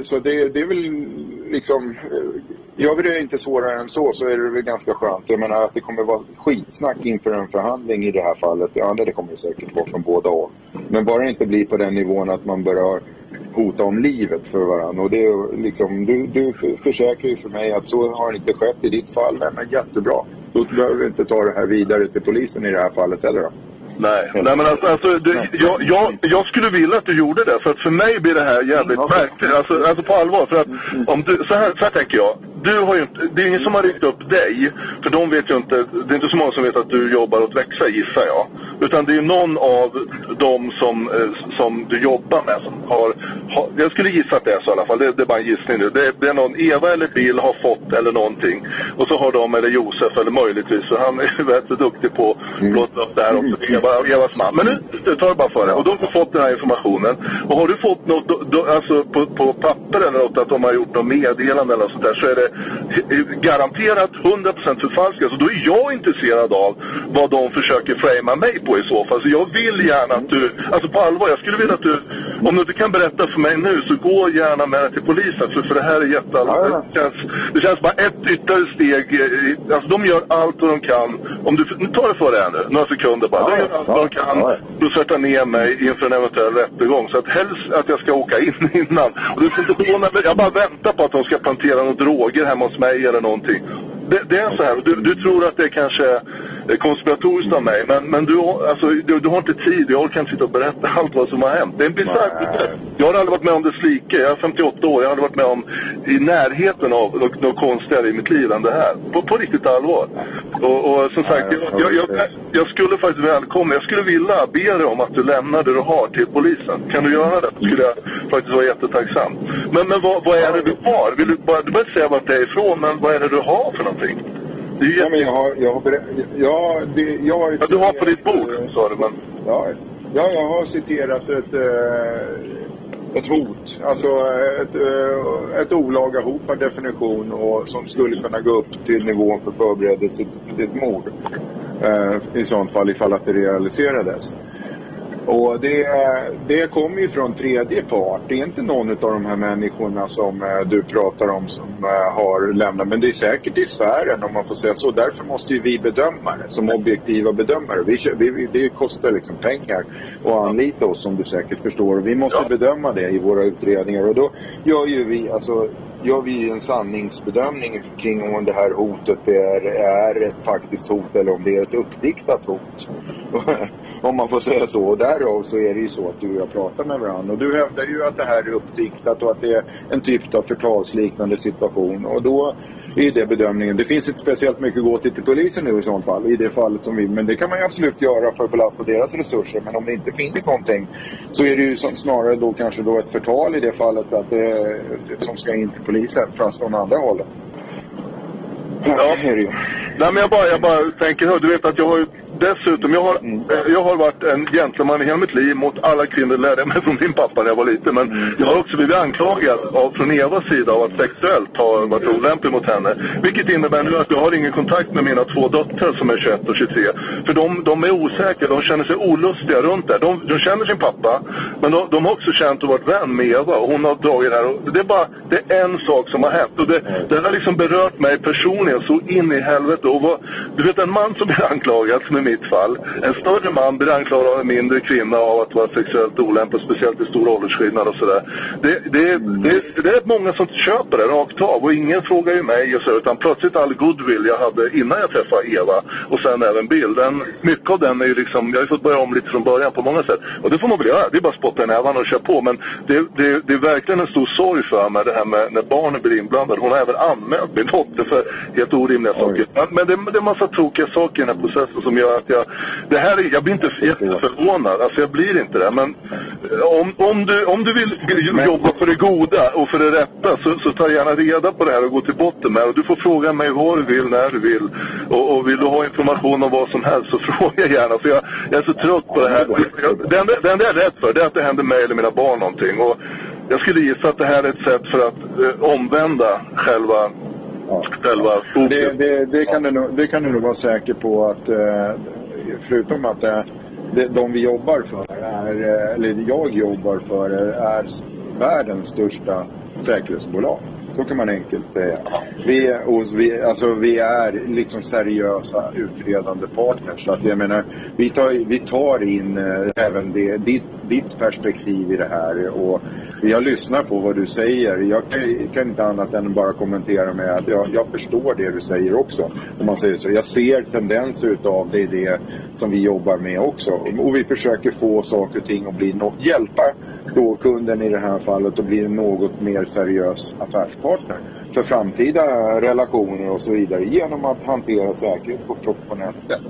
så det, det är väl liksom... Eh, gör vi det inte svårare än så så är det väl ganska skönt. Jag menar att det kommer vara skitsnack inför en förhandling i det här fallet. Ja, det kommer det säkert vara från båda håll. Men bara det inte blir på den nivån att man börjar hota om livet för varandra. Och det är liksom, du, du försäkrar ju för mig att så har inte skett i ditt fall. Men jättebra. Då behöver vi inte ta det här vidare till polisen i det här fallet heller då. Nej, Nej men alltså, alltså det, jag, jag, jag, skulle vilja att du gjorde det. För att för mig blir det här jävligt mm, märkligt. Alltså, alltså på allvar. För att om du, så, här, så här tänker jag. Du har ju inte, det är ingen som har ringt upp dig. För de vet ju inte, det är inte så många som vet att du jobbar åt Växa gissar jag. Utan det är någon av dem som, eh, som du jobbar med som har, har, Jag skulle gissa att det är så i alla fall. Det, det är bara en gissning nu. Det, det, är någon, Eva eller Bill har fått eller någonting. Och så har de, eller Josef, eller möjligtvis, för han är ju väldigt duktig på att blåsa upp det här också, Eva, Evas man. Men nu, jag tar det bara för det. Och de har fått den här informationen. Och har du fått något, då, då, alltså på, på papper eller något, att de har gjort något meddelande eller något sånt där, så är det garanterat 100% förfalskat. Så då är jag intresserad av vad de försöker framea mig på i så fall. Så jag vill gärna att du, alltså på allvar, jag skulle vilja att du, om du inte kan berätta för mig nu, så gå gärna med det till polisen. För, för det här är jätteallvarligt. Det känns, det känns bara ett ytterligare steg. i- Alltså de gör allt vad de kan. Om du, nu tar det för det här nu, några sekunder bara. De gör allt vad de kan för att sätta ner mig inför en eventuell rättegång. Så att helst att jag ska åka in innan. Och du får inte förvåna mig. Jag bara väntar på att de ska plantera några droger hemma hos mig eller någonting. Det, det är så här. Du, du tror att det kanske konspiratoriskt av mig. Men, men du, har- alltså, du, du har inte tid. Jag orkar inte sitta och berätta allt vad som har hänt. Det är en bisarr process. Jag har aldrig varit med om det slike. Jag är 58 år. Jag har aldrig varit med om i närheten av något, något konstigare i mitt liv än det här. På, på riktigt allvar. Och, och som sagt, jag, jag, jag, jag skulle faktiskt välkomna, jag skulle vilja be dig om att du lämnar det du har till polisen. Kan du göra det? skulle jag faktiskt vara jättetacksam. Men, men vad, vad är det du har? Vill du, bara, du behöver inte säga vart det är ifrån, men vad är det du har för någonting? Det Ja, men jag har, jag har, ja, det, jag har Ja, du har på ditt bord, sa du, men... Ja, ja, jag har citerat ett, eh, ett hot. Alltså ett, eh, ett olaga hot per definition och som skulle kunna gå upp till nivån för förberedelse till ett mord. Eh, I sånt fall ifall att det realiserades. Och det, det kommer ju från tredje part. Det är inte någon av de här människorna som eh, du pratar om som eh, har lämnat. Men det är säkert i sfären om man får säga så. Därför måste ju vi bedöma det som objektiva bedömare. Vi, vi, det kostar liksom pengar att anlita oss som du säkert förstår. Vi måste bedöma det i våra utredningar. Och då gör ju vi, alltså, gör vi en sanningsbedömning kring om det här hotet är, är ett faktiskt hot eller om det är ett uppdiktat hot. om man får säga så. Och därav så är det ju så att du och jag pratar med varandra. Och du hävdar ju att det här är uppdiktat och att det är en typ av förtalsliknande situation. Och då är det bedömningen. Det finns inte speciellt mycket att gå till till polisen nu i sånt fall. I det fallet som vi. Men det kan man ju absolut göra för att belasta deras resurser. Men om det inte finns någonting så är det ju som, snarare då kanske då ett förtal i det fallet att det, som ska in till polisen fast från andra hållet. Ja, det är det ju. Nej men jag bara, jag bara tänker, du vet att jag har ju dessutom, jag har, eh, jag har varit en gentleman i hela mitt liv mot alla kvinnor, lärde jag mig från min pappa när jag var liten. Men jag har också blivit anklagad av, från Evas sida av att sexuellt ha varit olämplig mot henne. Vilket innebär nu att jag har ingen kontakt med mina två döttrar som är 21 och 23. För de, de är osäkra, de känner sig olustiga runt det. De, de känner sin pappa, men de, de har också känt och varit vän med Eva och hon har dragit det här. Och det är bara, det är en sak som har hänt. Och det, det har liksom berört mig personligen så in i helvete. Och vad, du vet en man som blir anklagad, som är mitt fall. En större man blir anklagad av en mindre kvinna av att vara sexuellt olämplig, speciellt i stor åldersskillnad och sådär. Det, det, det, det är många som köper det rakt av och ingen frågar ju mig och så, utan plötsligt all goodwill jag hade innan jag träffade Eva och sen även Bill. Den, mycket av den är ju liksom, jag har ju fått börja om lite från början på många sätt. Och det får man väl göra, det är bara att spotta i nävarna och köra på. Men det, det, det är verkligen en stor sorg för mig det här med när barnen blir inblandade. Hon har även anmält min dotter för helt orimliga saker. Men, men det, det är massa tokiga saker i den här processen som gör att jag, det här är, jag blir inte jätteförvånad. Alltså jag blir inte det. Men eh, om, om, du, om du vill jobba för det goda och för det rätta så, så ta gärna reda på det här och gå till botten med det. Och Du får fråga mig vad du vill, när du vill. Och, och vill du ha information om vad som helst så fråga gärna. För jag, jag är så trött på det här. Jag, det, enda, det enda jag är rädd för det är att det händer mig eller mina barn någonting. Och jag skulle gissa att det här är ett sätt för att eh, omvända själva, själva fokus. Det, det, det, kan du nog, det kan du nog vara säker på att eh, förutom att eh, det, de vi jobbar för, är, eh, eller jag jobbar för, är världens största säkerhetsbolag. Så kan man enkelt säga. Vi, är- hos, vi, alltså, vi är liksom seriösa utredande partners. Så att jag menar, vi tar, vi tar in även det, ditt, ditt perspektiv i det här. Och jag lyssnar på vad du säger. Jag kan, kan inte annat än bara kommentera med att jag, jag förstår det du säger också. Om man säger så. Jag ser tendenser utav det i det som vi jobbar med också. Och vi försöker få saker och ting att bli no- hjälpa då kunden i det här fallet att bli en något mer seriös affärspartner för framtida relationer och så vidare genom att hantera säkerhet på ett professionellt sätt.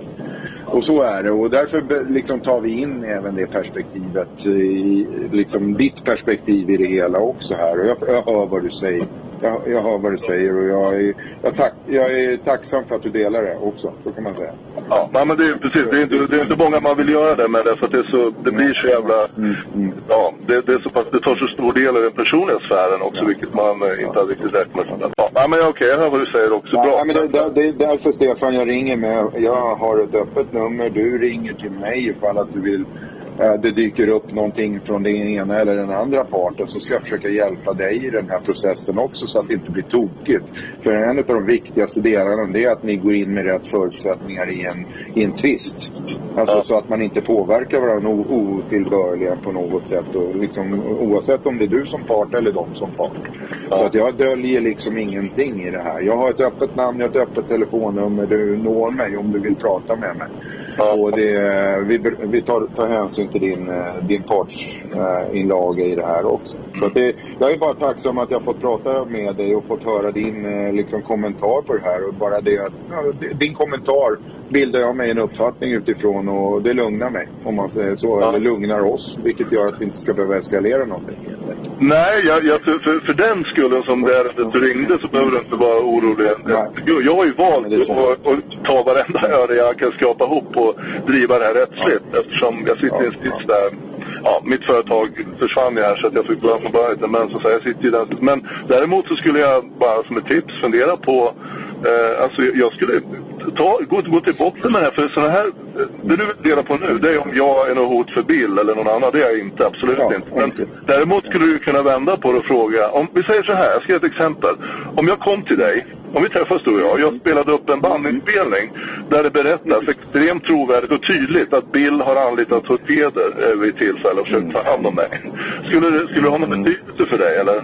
Och så är det och därför liksom tar vi in även det perspektivet, i, liksom ditt perspektiv i det hela också här och jag, jag hör vad du säger jag, jag hör vad du säger och jag är, jag, tack, jag är tacksam för att du delar det också. Så kan man säga. Ja, nej, men det är precis. Det är, inte, det är inte många man vill göra det med därför att det, är så, det blir så jävla... Mm, Ja, det, det, är så pass, det tar så stor del av den personliga sfären också vilket man eh, inte hade riktigt räknat med. Ja, nej, men okej, jag hör vad du säger också. Bra. Ja, men det, det, det är därför Stefan jag ringer med. Jag har ett öppet nummer. Du ringer till mig ifall att du vill det dyker upp någonting från den ena eller den andra parten så ska jag försöka hjälpa dig i den här processen också så att det inte blir tokigt. För en av de viktigaste delarna det är att ni går in med rätt förutsättningar i en, i en tvist. Alltså så att man inte påverkar varandra otillbörligen på något sätt. Och liksom, oavsett om det är du som part eller de som part. Så att jag döljer liksom ingenting i det här. Jag har ett öppet namn, jag har ett öppet telefonnummer. Du når mig om du vill prata med mig. Och det, vi vi tar, tar hänsyn till din, eh, din partsinlaga i det här också. Så det, jag är bara tacksam att jag fått prata med dig och fått höra din eh, liksom, kommentar på det här. Och bara det att, ja, din kommentar bildar jag mig en uppfattning utifrån och det lugnar mig. Om man säger så. Eller lugnar oss. Vilket gör att vi inte ska behöva eskalera någonting. Nej, jag, jag, för, för, den skullen som det är att du ringde så behöver du inte vara orolig. Jag, jag har ju valt att, ta varenda öre jag kan skrapa ihop och driva det här rättsligt. Eftersom jag sitter i en sits där ja, mitt företag försvann ju här så att jag fick börja från början. Men så, så jag sitter ju där. Men däremot så skulle jag bara som ett tips fundera på Eh, alltså jag skulle ta, gå, gå till botten med det här. För sådana här, det du vill dela på nu, det är om jag är något hot för Bill eller någon annan. Det är jag inte, absolut inte. Men däremot skulle du kunna vända på det och fråga. Om, vi säger så här, jag ska ge ett exempel. Om jag kom till dig, om vi träffas du och jag. Jag spelade upp en bandinspelning där det berättas extremt trovärdigt och tydligt att Bill har anlitat torpeder eh, vid tillfälle och försökt ta hand om mig. Skulle det, skulle det ha någon betydelse för dig eller?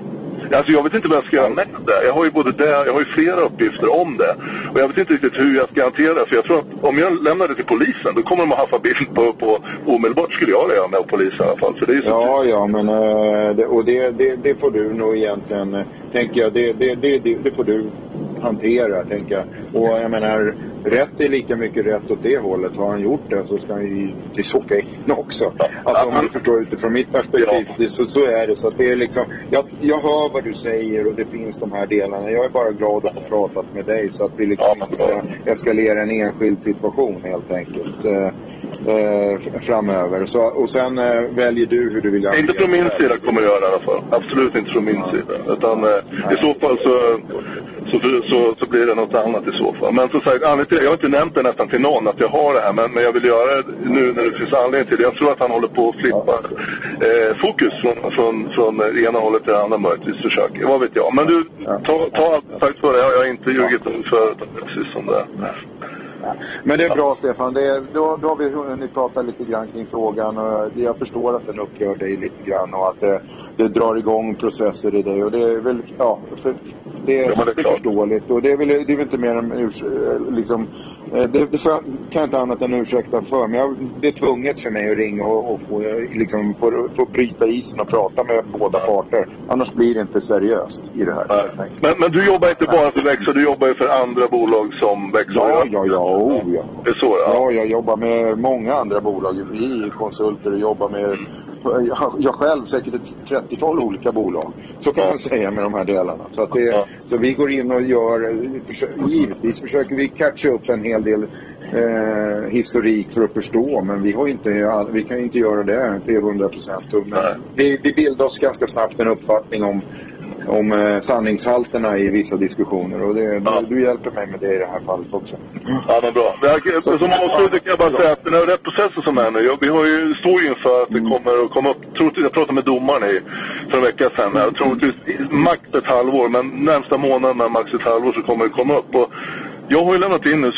Alltså jag vet inte vad jag ska göra med det. Jag har ju både det, jag har ju flera uppgifter om det. Och jag vet inte riktigt hur jag ska hantera det. För jag tror att om jag lämnar det till polisen, då kommer de att haffa bild på, på omedelbart skulle jag göra med polisen i alla fall. Så det är så Ja, ja, men eh, och det, det, det får du nog egentligen, eh, tänker jag, det, det, det, det får du hantera, tänker jag. Och jag menar, rätt är lika mycket rätt åt det hållet. Har han gjort det så ska han ju givetvis åka in också. Alltså om du förstår utifrån mitt perspektiv, det, så, så är det. Så det är liksom, jag, jag hör vad du säger och det finns de här delarna. Jag är bara glad att ha pratat med dig så att vi liksom inte ska eskalera en enskild situation helt enkelt. Eh, eh, framöver. Så, och sen eh, väljer du hur du vill Inte från min sida kommer jag göra i alla fall. Absolut inte från min sida. Utan eh, i så fall så, så, så, så blir det något annat i så fall. Men som sagt, anledningen det, jag har inte nämnt det nästan till någon att jag har det här. Men, men jag vill göra det nu när det finns anledning till det. Jag tror att han håller på att flippa eh, fokus från, från, från ena hållet till det andra möjligtvis försöker. Vad vet jag. Men du, ta, ta allt sagt för det. Jag har inte ljugit förut. Precis som det är. Men det är bra Stefan. Det är, då, då har vi hunnit prata lite grann kring frågan. Och jag förstår att den upprör dig lite grann och att det, det drar igång processer i dig. Och det är väl, ja, för, det, Ja, men det är är förståeligt. Och det är väl, det är väl inte mer än urs- liksom, eh, det, det får jag, kan jag inte annat än ursäkta för. Men jag, det är tvunget för mig att ringa och, och få, eh, liksom, få, få bryta isen och prata med båda parter. Annars blir det inte seriöst i det här. Men, men du jobbar inte bara för Växjö, du jobbar ju för andra bolag som Växjö. Ja, ja, ja. Oh, ja. Det är så Ja, jag jobbar med många andra bolag. Vi är konsulter och jobbar med jag, själv säkert ett 30-tal olika bolag. Så kan man säga med de här delarna. Så, att det, så vi går in och gör, givetvis försöker vi catcha upp en hel del eh, historik för att förstå. Men vi, har inte, vi kan ju inte göra det till 100 procent. Vi, vi bildar oss ganska snabbt en uppfattning om om eh, sanningshalterna i vissa diskussioner och det, du, du hjälper mig med det i det här fallet också. Ja, men bra. Det här, som avslutning kan jag bara säga att den här rättsprocessen som är nu, ja, vi har ju, står ju inför att det kommer att komma upp, troligtvis, jag pratade med domaren i, för en vecka sedan, här, troligtvis i- max ett halvår, men närmsta månaden, max ett halvår, så kommer det komma upp. Och jag har ju lämnat in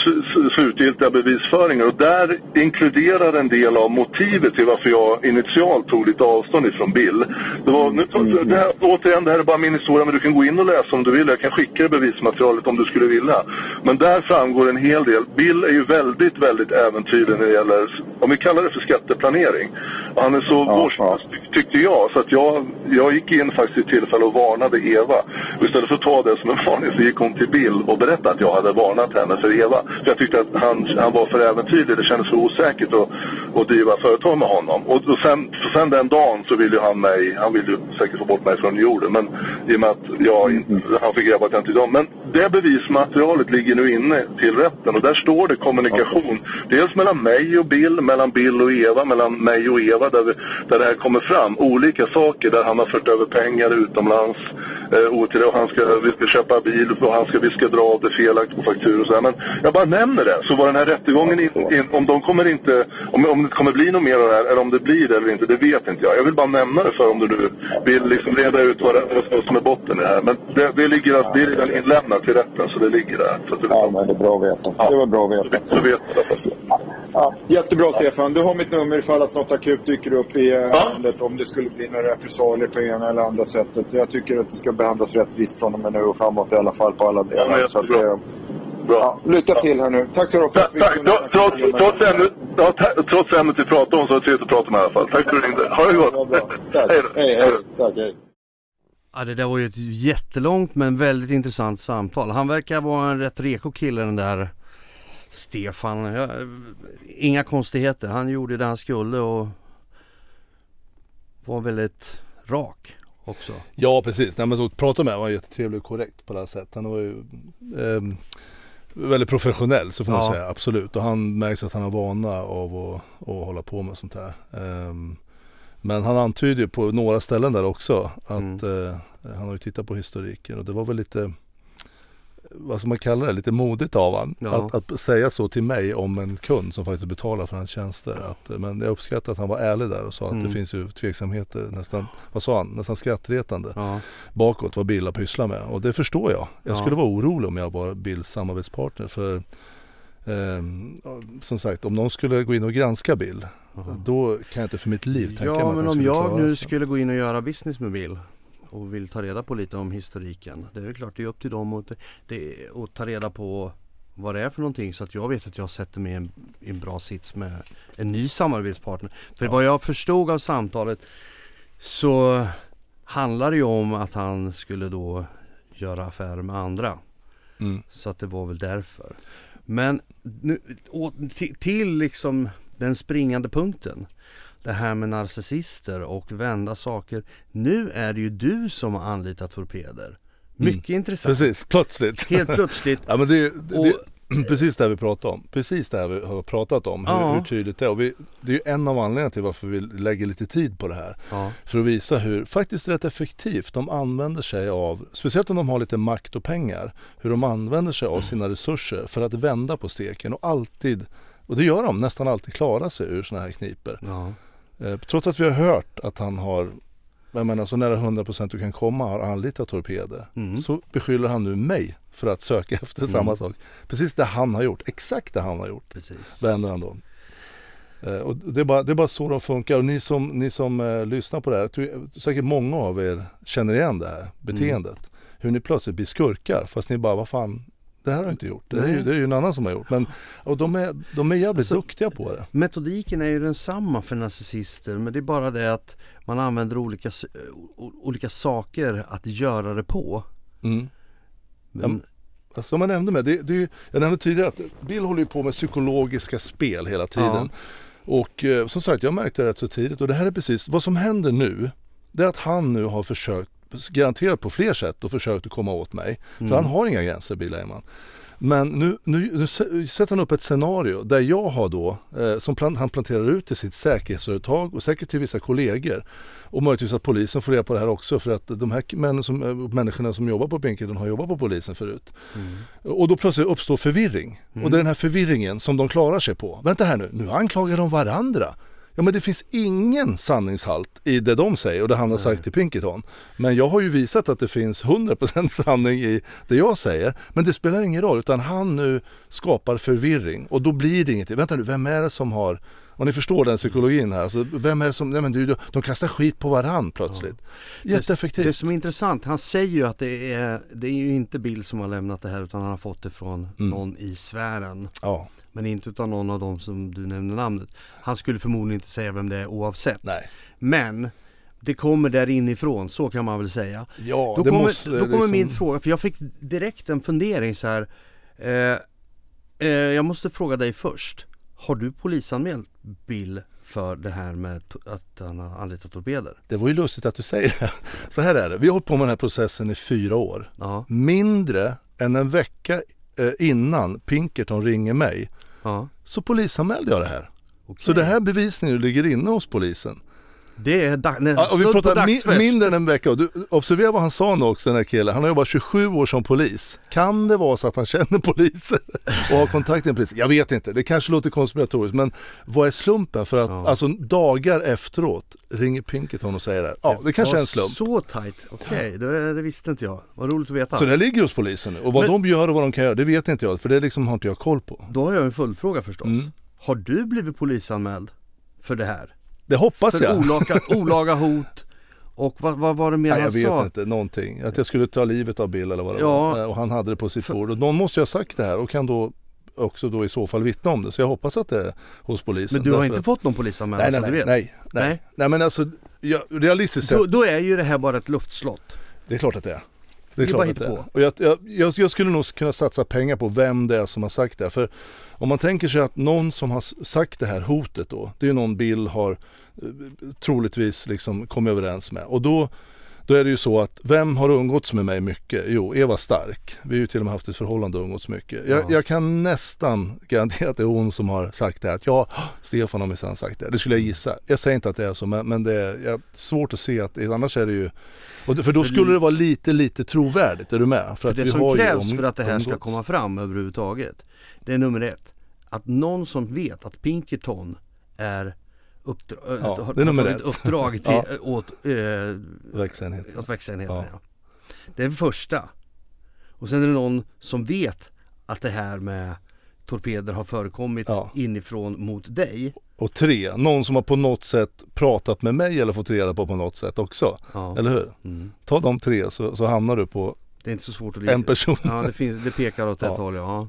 slutgiltiga bevisföringar och där inkluderar en del av motivet till varför jag initialt tog lite avstånd ifrån Bill. Det var, nu, det här, återigen, det här är bara min historia, men du kan gå in och läsa om du vill. Jag kan skicka dig bevismaterialet om du skulle vilja. Men där framgår en hel del. Bill är ju väldigt, väldigt äventyrlig när det gäller, om vi kallar det för skatteplanering. Han är så vårdslös, ty- tyckte jag. Så att jag, jag gick in faktiskt i tillfälle och varnade Eva. Och istället för att ta det som en varning så gick hon till Bill och berättade att jag hade varnat henne för Eva. För jag tyckte att han, han var för äventyrlig. Det kändes för osäkert att, och driva företag med honom. Och, och sen, sen den dagen så vill ju han mig, han vill ju säkert få bort mig från jorden. Men i och med att jag, inte- han fick reda på att jag inte är Men det bevismaterialet ligger nu inne till rätten och där står det kommunikation. Dels mellan mig och Bill, mellan Bill och Eva, mellan mig och Eva där, vi, där det här kommer fram. Olika saker där han har fört över pengar utomlands. Eh, OT, och han ska, vi ska köpa bil och han ska, vi ska dra av det felaktigt på fakturor och så här. Men jag bara nämner det. Så var den här rättegången, in, in, om de kommer inte, om, om det kommer bli något mer av det här, eller om det blir det eller inte, det vet inte jag. Jag vill bara nämna det för om du nu vill liksom reda ut vad, det, vad som är botten i det här. Men det, det ligger, alltså- det är redan inlämnat till rätten, så det ligger där. Så att du, Ja, men det är bra att veta. Det var bra att veta. så vet du det. Ja, jättebra Stefan. Du har mitt nummer ifall att något akut dyker upp i Ja. ärendet. Om det skulle bli några repressalier på ena eller andra sättet. Jag tycker att det ska behandlas rättvist från och med nu och framåt i alla fall på alla Ja, delar. Så att, eh, Bra. ja, lycka till här nu. Tack så du ha Tack, Trots, ämnet, ja, vi pratade om så var det trevligt att prata med i alla fall. Tack för att du ringde. Ha det Ja, gott. Hej, hej. Tack, hej. Ja det där var ju ett jättelångt men väldigt intressant samtal. Han verkar vara en rätt reko kille den där Stefan. Ja, inga konstigheter. Han gjorde det han skulle och var väldigt rak också. Ja precis, Nej, men så prata med honom var jättetrevlig och korrekt på det här sättet. Han var ju ehm, väldigt professionell så får man Ja. säga, absolut. Och han märks att han har vana av att, att hålla på med sånt här. Ehm, men han antyder ju på några ställen där också att eh, han har ju tittat på historiken och det var väl lite vad ska man kalla det, lite modigt av han. Ja. Att, att säga så till mig om en kund som faktiskt betalar för hans tjänster. Att, eh, men jag uppskattar att han var ärlig där och sa att Mm. det finns ju tveksamheter, nästan, vad sa han, nästan skrattretande Ja, bakåt vad Bill har pysslat med. Och det förstår jag. Jag Ja. skulle vara orolig om jag var Bills samarbetspartner. För ehm, som sagt, om någon skulle gå in och granska Bill, då kan jag inte för mitt liv tänka mig ja att men han om jag nu sig. skulle gå in och göra business med Bill och vill ta reda på lite om historiken. Det är klart det är upp till dem att, det, att ta reda på vad det är för någonting så att jag vet att jag sätter mig i en, i en bra sits med en ny samarbetspartner. För vad jag förstod av samtalet så handlar det ju om att han skulle då göra affärer med andra. Mm. Så att det var väl därför. Men nu, till, till liksom den springande punkten. Det här med narcissister och vända saker. Nu är det ju du som har anlitat torpeder. Mycket intressant. Precis, plötsligt. Helt plötsligt. ja men det, det, Och- precis det här vi pratar om. Precis det här vi har pratat om. Hur, Ja. hur tydligt det är. Och vi, det är ju en av anledningarna till varför vi lägger lite tid på det här. Ja. För att visa hur faktiskt rätt effektivt de använder sig av, speciellt om de har lite makt och pengar, hur de använder sig av sina resurser för att vända på steken och alltid, och det gör de, nästan alltid klara sig ur sådana här kniper. Ja. Eh, trots att vi har hört att han har, jag menar så nära 100% du kan komma, har anlitat torpeder. Mm. Så beskyller han nu mig för att söka efter samma Mm. sak. Precis det han har gjort, exakt det han har gjort Precis. vänder han då. Eh, Och det, är bara, det är bara så de funkar och ni som, ni som eh, lyssnar på det här, tror säkert många av er känner igen det här beteendet. Hur ni plötsligt blir skurkar fast ni bara, vad fan, det här har jag inte gjort. Det är, ju, det är ju en annan som har gjort. Men, och de är, de är jävligt Alltså, duktiga på det. Metodiken är ju densamma för narcissister men det är bara det att man använder olika, o- olika saker att göra det på. Mm. Men, Ja, Som jag nämnde med, det, det jag nämnde tidigare att Bill håller ju på med psykologiska spel hela tiden. Och eh, som sagt, jag märkte det rätt så tidigt och det här är precis, vad som händer nu, det är att han nu har försökt, garanterat på fler sätt och försökt att komma åt mig. För han har inga gränser, Bill Eyman. Men nu, nu, nu sä- sätter han upp ett scenario där jag har då, eh, som plan, han planterar ut till sitt säkerhetsföretag och säkert till vissa kollegor. Och möjligtvis att polisen får reda på det här också för att de här män som, eh, människorna som jobbar på Pinkerton har jobbat på polisen förut. Och då plötsligt uppstår förvirring. Och det är den här förvirringen som de klarar sig på. Vänta här nu, nu anklagar de varandra. Ja men det finns ingen sanningshalt i det de säger och det han har sagt till Pinkerton. Men jag har ju visat att det finns 100% sanning i det jag säger. Men det spelar ingen roll utan han nu skapar förvirring och då blir det ingenting. Vänta nu, vem är det som har om ni förstår den psykologin här, alltså, vem är det som, nej men du, de kastar skit på varann plötsligt. Jätteeffektivt. Det som är intressant, han säger ju att det är, det är ju inte Bill som har lämnat det här utan han har fått det från någon i sfären. Ja, Men inte utav någon av dem som du nämnde namnet. Han skulle förmodligen inte säga vem det är oavsett. nej. Men det kommer där inifrån, så kan man väl säga. Ja, Då det kommer, måste... då kommer som- min fråga, för jag fick direkt en fundering så här. Eh, eh, jag måste fråga dig först. Har du polisanmält Bill för det här med att han har anlitat torpeder? Det var ju lustigt att du säger det. Så här är det, vi har hållit på med den här processen i fyra år. Ja, Mindre än en vecka eh, innan Pinkerton ringer mig ja. så polisanmälde jag det här. okej. Så det här bevisningen ligger inne hos polisen. Det är dag- nej, Ja, och vi pratar mi- mindre än en vecka. Och du, observera vad han sa nu också den här killen. Han har jobbat 27 år som polis. Kan det vara så att han känner poliser och har kontakt med polisen? Jag vet inte, det kanske låter konspiratoriskt men vad är slumpen? För att Ja. alltså dagar efteråt ringer Pinkerton och säger det här. Ja, det kanske är en slump. Så tajt, okej det, det visste inte jag. Vad roligt att veta. Så det ligger hos polisen nu. Och vad Men- de gör och vad de kan göra, det vet inte jag. För det liksom har inte jag koll på. Då har jag en följdfråga förstås. Mm. Har du blivit polisanmäld för det här? Det hoppas för jag. olaga, olaga hot och vad, vad var det mer Nej, han jag vet sa? inte, någonting. Att jag skulle ta livet av Bill eller vad det Ja. var. Eh, Och han hade det på sitt bord. Och någon måste ju ha sagt det här och kan då också då i så fall vittna om det. Så jag hoppas att det är hos polisen. Men du har Därför inte att- fått någon polisanmälan Nej, nej, så du nej, vet? nej, nej. Nej. Nej men alltså, jag, realistiskt sett, Då, då är ju det här bara ett luftslott. det är klart att det är. Det Det är är bara klart att det är. Och jag, jag, jag, jag skulle nog kunna satsa pengar på vem det är som har sagt det. För om man tänker sig att någon som har sagt det här hotet då, det är någon Bill har eh, troligtvis liksom kommit överens med. Och då, då är det ju så att vem har umgåtts med mig mycket? Jo, Eva Stark. Vi har ju till och med haft ett förhållande och umgåtts mycket. Jag, Ja. jag kan nästan garantera att det är hon som har sagt det här. Att ja, Stefan har minsann sagt det. Det skulle jag gissa. Jag säger inte att det är så, men, men det är jag, svårt att se att annars är det ju och för då För skulle det vara lite, lite trovärdigt. Är du med? För att det vi som har krävs om- för att det här ska umgåtts. komma fram överhuvudtaget Det är nummer ett Att någon som vet att Pinkerton är uppdra- äh, Ja, har det tagit uppdrag till, Ja. åt, eh, Växenhet. åt växenheten. Ja. Ja. Det är det första. Och sen är det någon som vet att det här med torpeder har förekommit Ja. inifrån mot dig. Och tre, någon som har på något sätt pratat med mig eller fått reda på på något sätt också. Ja. Eller hur? Mm. Ta de tre så, så hamnar du på Det är inte så svårt att en person. Ja, det, finns, det pekar åt ett Ja. håll ja.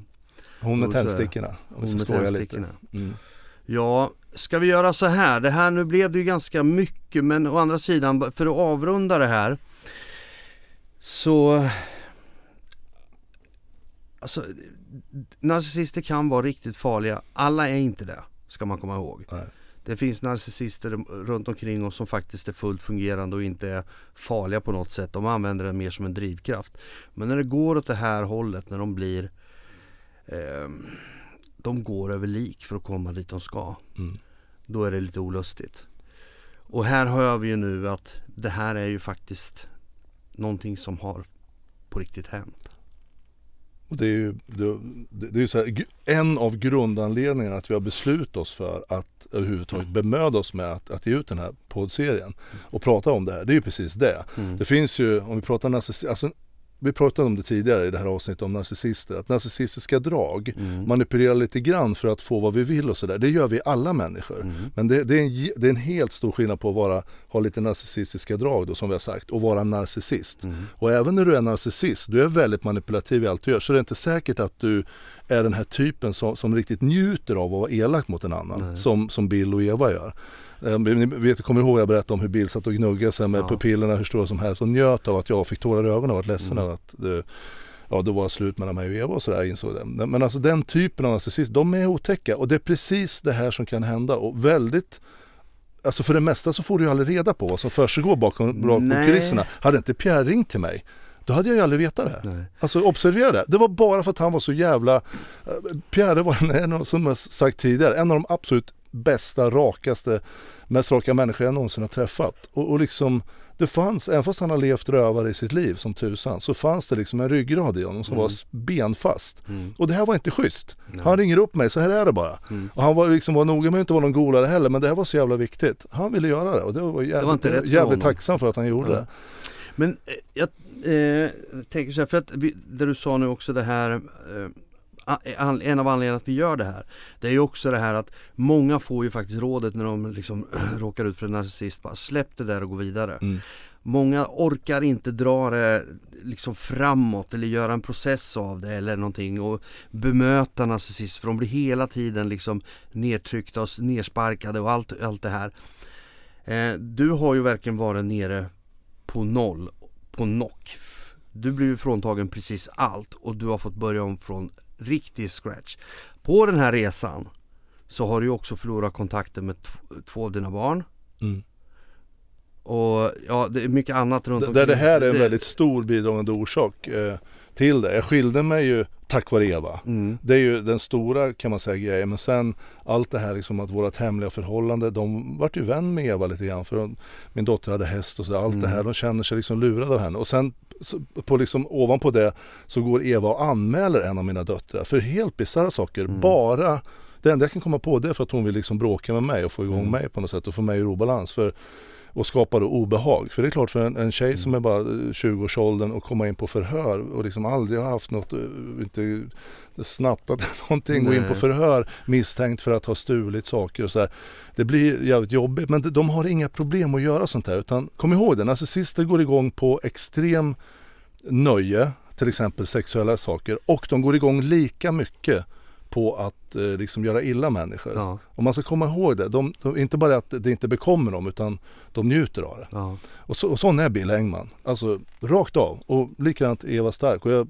Hon med tändstickorna. Om Hon vi ska med skoja lite. Mm. Ja, ska vi göra så här? Det här nu blev det ju ganska mycket men å andra sidan för att avrunda det här så Alltså narcissister kan vara riktigt farliga. Alla är inte det, ska man komma ihåg. Nej. Det finns narcissister runt omkring oss som faktiskt är fullt fungerande och inte är farliga på något sätt. De använder den mer som en drivkraft. Men när det går åt det här hållet, när de blir ehm, De går över lik för att komma dit de ska. Mm. Då är det lite olustigt. Och här hör vi ju nu att det här är ju faktiskt någonting som har på riktigt hänt. Och det är ju det, det är så här, en av grundanledningarna att vi har beslutat oss för att överhuvudtaget bemöda oss med att, att ge ut den här poddserien och prata om det här. Det är ju precis det. Mm. Det finns ju, om vi pratar narcissist, alltså, vi pratade om det tidigare i det här avsnittet om narcissister, att narcissistiska drag Mm. manipulerar lite grann för att få vad vi vill och sådär. Det gör vi alla människor. Mm. Men det, det, är en, det är en helt stor skillnad på att vara, ha lite narcissistiska drag då som vi har sagt och vara narcissist. Mm. Och även när du är narcissist, du är väldigt manipulativ i allt du gör. Så det är inte säkert att du är den här typen som, som riktigt njuter av att vara elak mot en annan. Som, som Bill och Eva gör. Eh, Ni vet, kommer ihåg jag berättade om hur Bill satt och gnuggade sig med Ja. pupillerna hur stora som helst och njöt av att jag fick tårar i ögonen och var ledsen Mm. att det, ja, då var slut mellan mig och Eva och sådär insåg det. Men alltså den typen av narcissist, de är otäcka och det är precis det här som kan hända och väldigt Alltså för det mesta så får du ju aldrig reda på vad som försiggår bakom, bakom kulisserna. Hade inte Pierre ringt till mig, då hade jag ju aldrig vetat det. Nej. Alltså observera det, det var bara för att han var så jävla... eh, Pierre var en, som jag sagt tidigare, en av de absolut bästa, rakaste, mest raka människor jag någonsin har träffat. Och, och liksom, det fanns, även fast han har levt rövare i sitt liv som tusan, så fanns det liksom en ryggrad i honom som Mm. var benfast. Mm. Och det här var inte schysst. Nej. Han ringer upp mig, så här är det bara. Mm. Och han var, liksom, var noga med att inte vara någon golare heller, men det här var så jävla viktigt. Han ville göra det och det var jävligt, var rätt för jävligt tacksam för att han gjorde Ja. det. Men eh, jag eh, tänker så här, för att vi, det du sa nu också det här eh, en av anledningarna att vi gör det här Det är ju också det här att många får ju faktiskt rådet när de liksom råkar ut för en narcissist bara släpp det där och gå vidare Mm. Många orkar inte dra det liksom framåt eller göra en process av det eller någonting och bemöta narcissist för de blir hela tiden liksom nedtryckta och nersparkade och allt, allt det här. Eh, du har ju verkligen varit nere på noll, på nock. Du blev ju fråntagen precis allt och du har fått börja om från riktig scratch. På den här resan så har du också förlorat kontakten med två av dina barn. Mm. Och ja, det är mycket annat runt omkring. det här är en Det- väldigt stor bidragande orsak eh, till det. Jag skilde mig ju tack vare Eva. Mm. Det är ju den stora kan man säga grejen. Men sen allt det här liksom att vårat hemliga förhållande. De vart ju vän med Eva lite grann. För de, min dotter hade häst och så. Allt det här. De känner sig liksom lurade av henne. Och sen på liksom, ovanpå det så går Eva och anmäler en av mina döttrar. För helt bisarra saker. Bara det enda jag kan komma på det är för att hon vill liksom bråka med mig och få igång mig på något sätt och få mig ur obalans. För, och skapa då obehag. För det är klart för en, en tjej som är bara eh, 20-årsåldern och komma in på förhör och liksom aldrig har haft något, eh, inte snattat eller någonting, gå in på Nej. förhör misstänkt för att ha stulit saker och så här. Det blir jävligt jobbigt men de- de har inga problem att göra sånt här utan kom ihåg det, narcissister går igång på extrem nöje, till exempel sexuella saker och de går igång lika mycket på att eh, liksom göra illa människor. Ja, Och man ska komma ihåg det, de, de, inte bara att det inte bekommer dem utan de njuter av det. ja. Och, så, och sån är Bill Engman. Alltså rakt av. Och likadant Eva Stark. Och jag,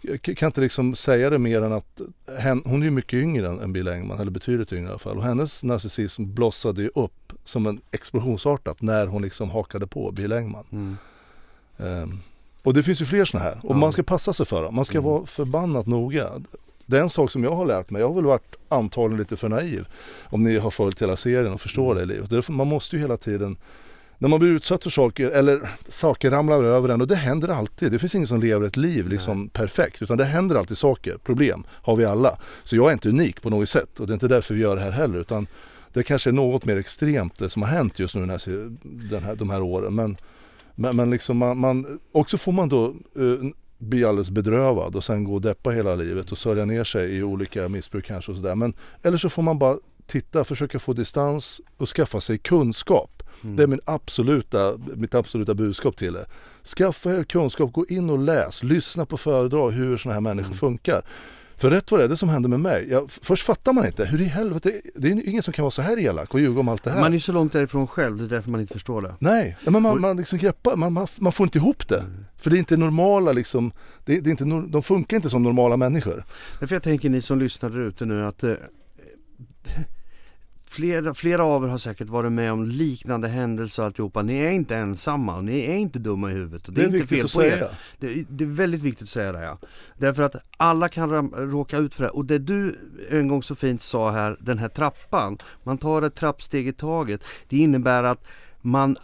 jag kan inte liksom säga det mer än att hen, hon är ju mycket yngre än, än Bill Engman, eller betydligt yngre i alla fall. Och hennes narcissism blossade ju upp som en explosionsartat när hon liksom hakade på Bill Engman. Mm. Ehm, och det finns ju fler sådana här. Och Ja. man ska passa sig för dem. Man ska vara förbannat noga. Det är en sak som jag har lärt mig. Jag har väl varit antagligen lite för naiv. Om ni har följt hela serien och förstår det i livet. Därför man måste ju hela tiden när man blir utsatt för saker eller saker ramlar över en och det händer alltid. Det finns ingen som lever ett liv liksom perfekt utan det händer alltid saker, problem har vi alla. Så jag är inte unik på något sätt och det är inte därför vi gör det här heller utan det kanske är något mer extremt det som har hänt just nu den här, den här, de här åren. Men, men, men liksom man, man, också får man då eh, bli alldeles bedrövad och sen gå och deppa hela livet och sörja ner sig i olika missbruk kanske och sådär. Men eller så får man bara titta, försöka få distans och skaffa sig kunskap. Det är min absoluta, mitt absoluta budskap till er. Skaffa er kunskap, gå in och läs, lyssna på föredrag hur sådana här människor funkar. För rätt vad det är, det som hände med mig, jag, först fattar man inte, hur i helvete, det är ju ingen som kan vara så här elak och ljuga om allt det här. Man är så långt därifrån själv, det är därför man inte förstår det. Nej, men man, man liksom greppar, man, man, man får inte ihop det. För det är inte normala liksom, det, det är inte, de funkar inte som normala människor. Därför jag tänker ni som lyssnar där ute nu att eh, flera, flera av er har säkert varit med om liknande händelser och alltihopa. Ni är inte ensamma och ni är inte dumma i huvudet. Och det, är inte fel på er. Det, det är väldigt viktigt att säga det ja. Därför att alla kan ram, råka ut för det. Och det du en gång så fint sa här, den här trappan. Man tar ett trappsteg i taget. Det innebär att man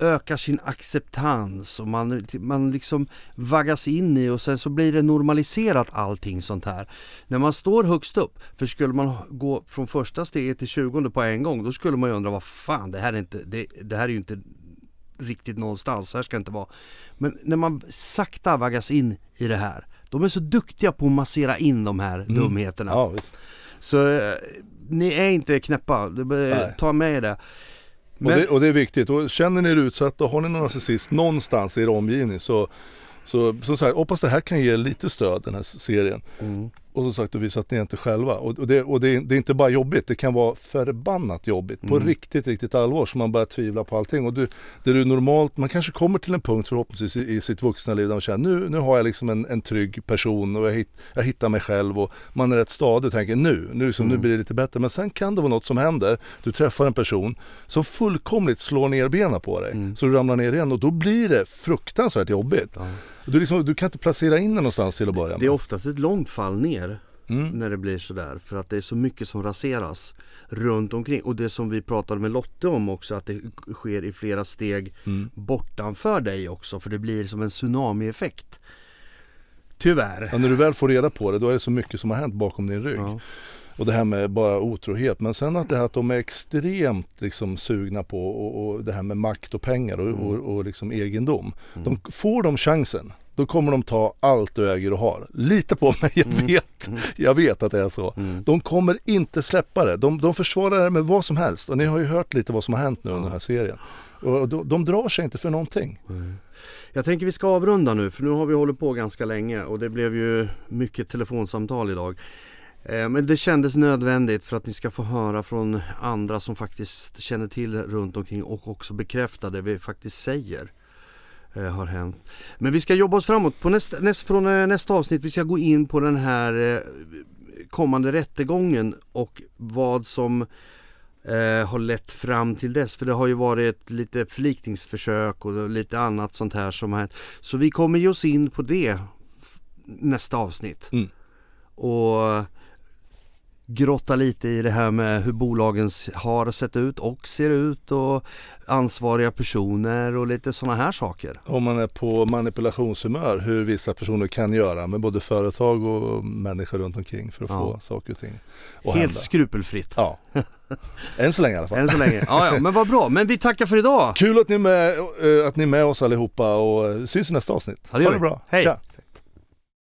ökar sin acceptans och man, man liksom vaggas in i och sen så blir det normaliserat allting sånt här. När man står högst upp, för skulle man gå från första steget till tjugonde på en gång då skulle man ju undra vad fan det här är inte, det, det här är ju inte riktigt någonstans, så här ska det inte vara. Men när man sakta vaggas in i det här, de är så duktiga på att massera in de här dumheterna. Ja. Så eh, ni är inte knäppa, ta med er det. Och, det, och det är viktigt. Och känner ni er utsatta och har ni någon narcissist någonstans i er omgivning så, så som sagt, hoppas det här kan ge lite stöd den här serien. Mm. Och som sagt, och att ni är inte själva. Och, och, det, och det, är- det är inte bara jobbigt, det kan vara förbannat jobbigt. På Mm. riktigt, riktigt allvar så man börjar tvivla på allting. Och du, det du normalt, man kanske kommer till en punkt förhoppningsvis i, i sitt vuxna liv där man känner nu, nu har jag liksom en, en trygg person och jag, hit, jag hittar mig själv och man är rätt stadig och tänker nu, nu, liksom, Mm. nu blir det lite bättre. Men sen kan det vara något som händer, du träffar en person som fullkomligt slår ner benen på dig. Mm. Så du ramlar ner igen och då blir det fruktansvärt jobbigt. Du, liksom, du kan inte placera in den någonstans till att börja med. Det är oftast ett långt fall ner Mm. när det blir sådär. För att det är så mycket som raseras runt omkring. Och det som vi pratade med Lotte om också, att det sker i flera steg Mm. bortanför dig också. För det blir som en tsunami-effekt. Tyvärr. Ja, när du väl får reda på det då är det så mycket som har hänt bakom din rygg. Ja. Och det här med bara otrohet. Men sen att det här att de är extremt liksom sugna på och, och det här med makt och pengar och, och, och liksom egendom. De, får de chansen då kommer de ta allt du äger och har. Lita på mig, jag vet. Jag vet att det är så. De kommer inte släppa det. De, de försvarar det med vad som helst. Och ni har ju hört lite vad som har hänt nu under den här serien. Och de, de drar sig inte för någonting. Jag tänker vi ska avrunda nu för nu har vi hållit på ganska länge och det blev ju mycket telefonsamtal idag. Eh, Men det kändes nödvändigt för att ni ska få höra från andra som faktiskt känner till runt omkring och också bekräfta det vi faktiskt säger eh, har hänt. Men vi ska jobba oss framåt. På nästa, näst, från eh, nästa avsnitt vi ska gå in på den här kommande rättegången och vad som eh, har lett fram till dess. För det har ju varit lite förlikningsförsök och lite annat sånt här som här. Så vi kommer ge oss in på det nästa avsnitt. Mm. Och grotta lite i det här med hur bolagen har sett ut och ser ut och ansvariga personer och lite sådana här saker. Om man är på manipulationshumör, hur vissa personer kan göra med både företag och människor runt omkring för att Ja. få saker och ting att Helt hända. skrupelfritt. Ja, än så länge i alla fall. Än så länge. Ja, ja, men vad bra. Men vi tackar för idag. Kul att ni, är med, eh, att ni är med oss allihopa och eh, syns i nästa avsnitt. Ja, det ha det bra. Hej. Tja.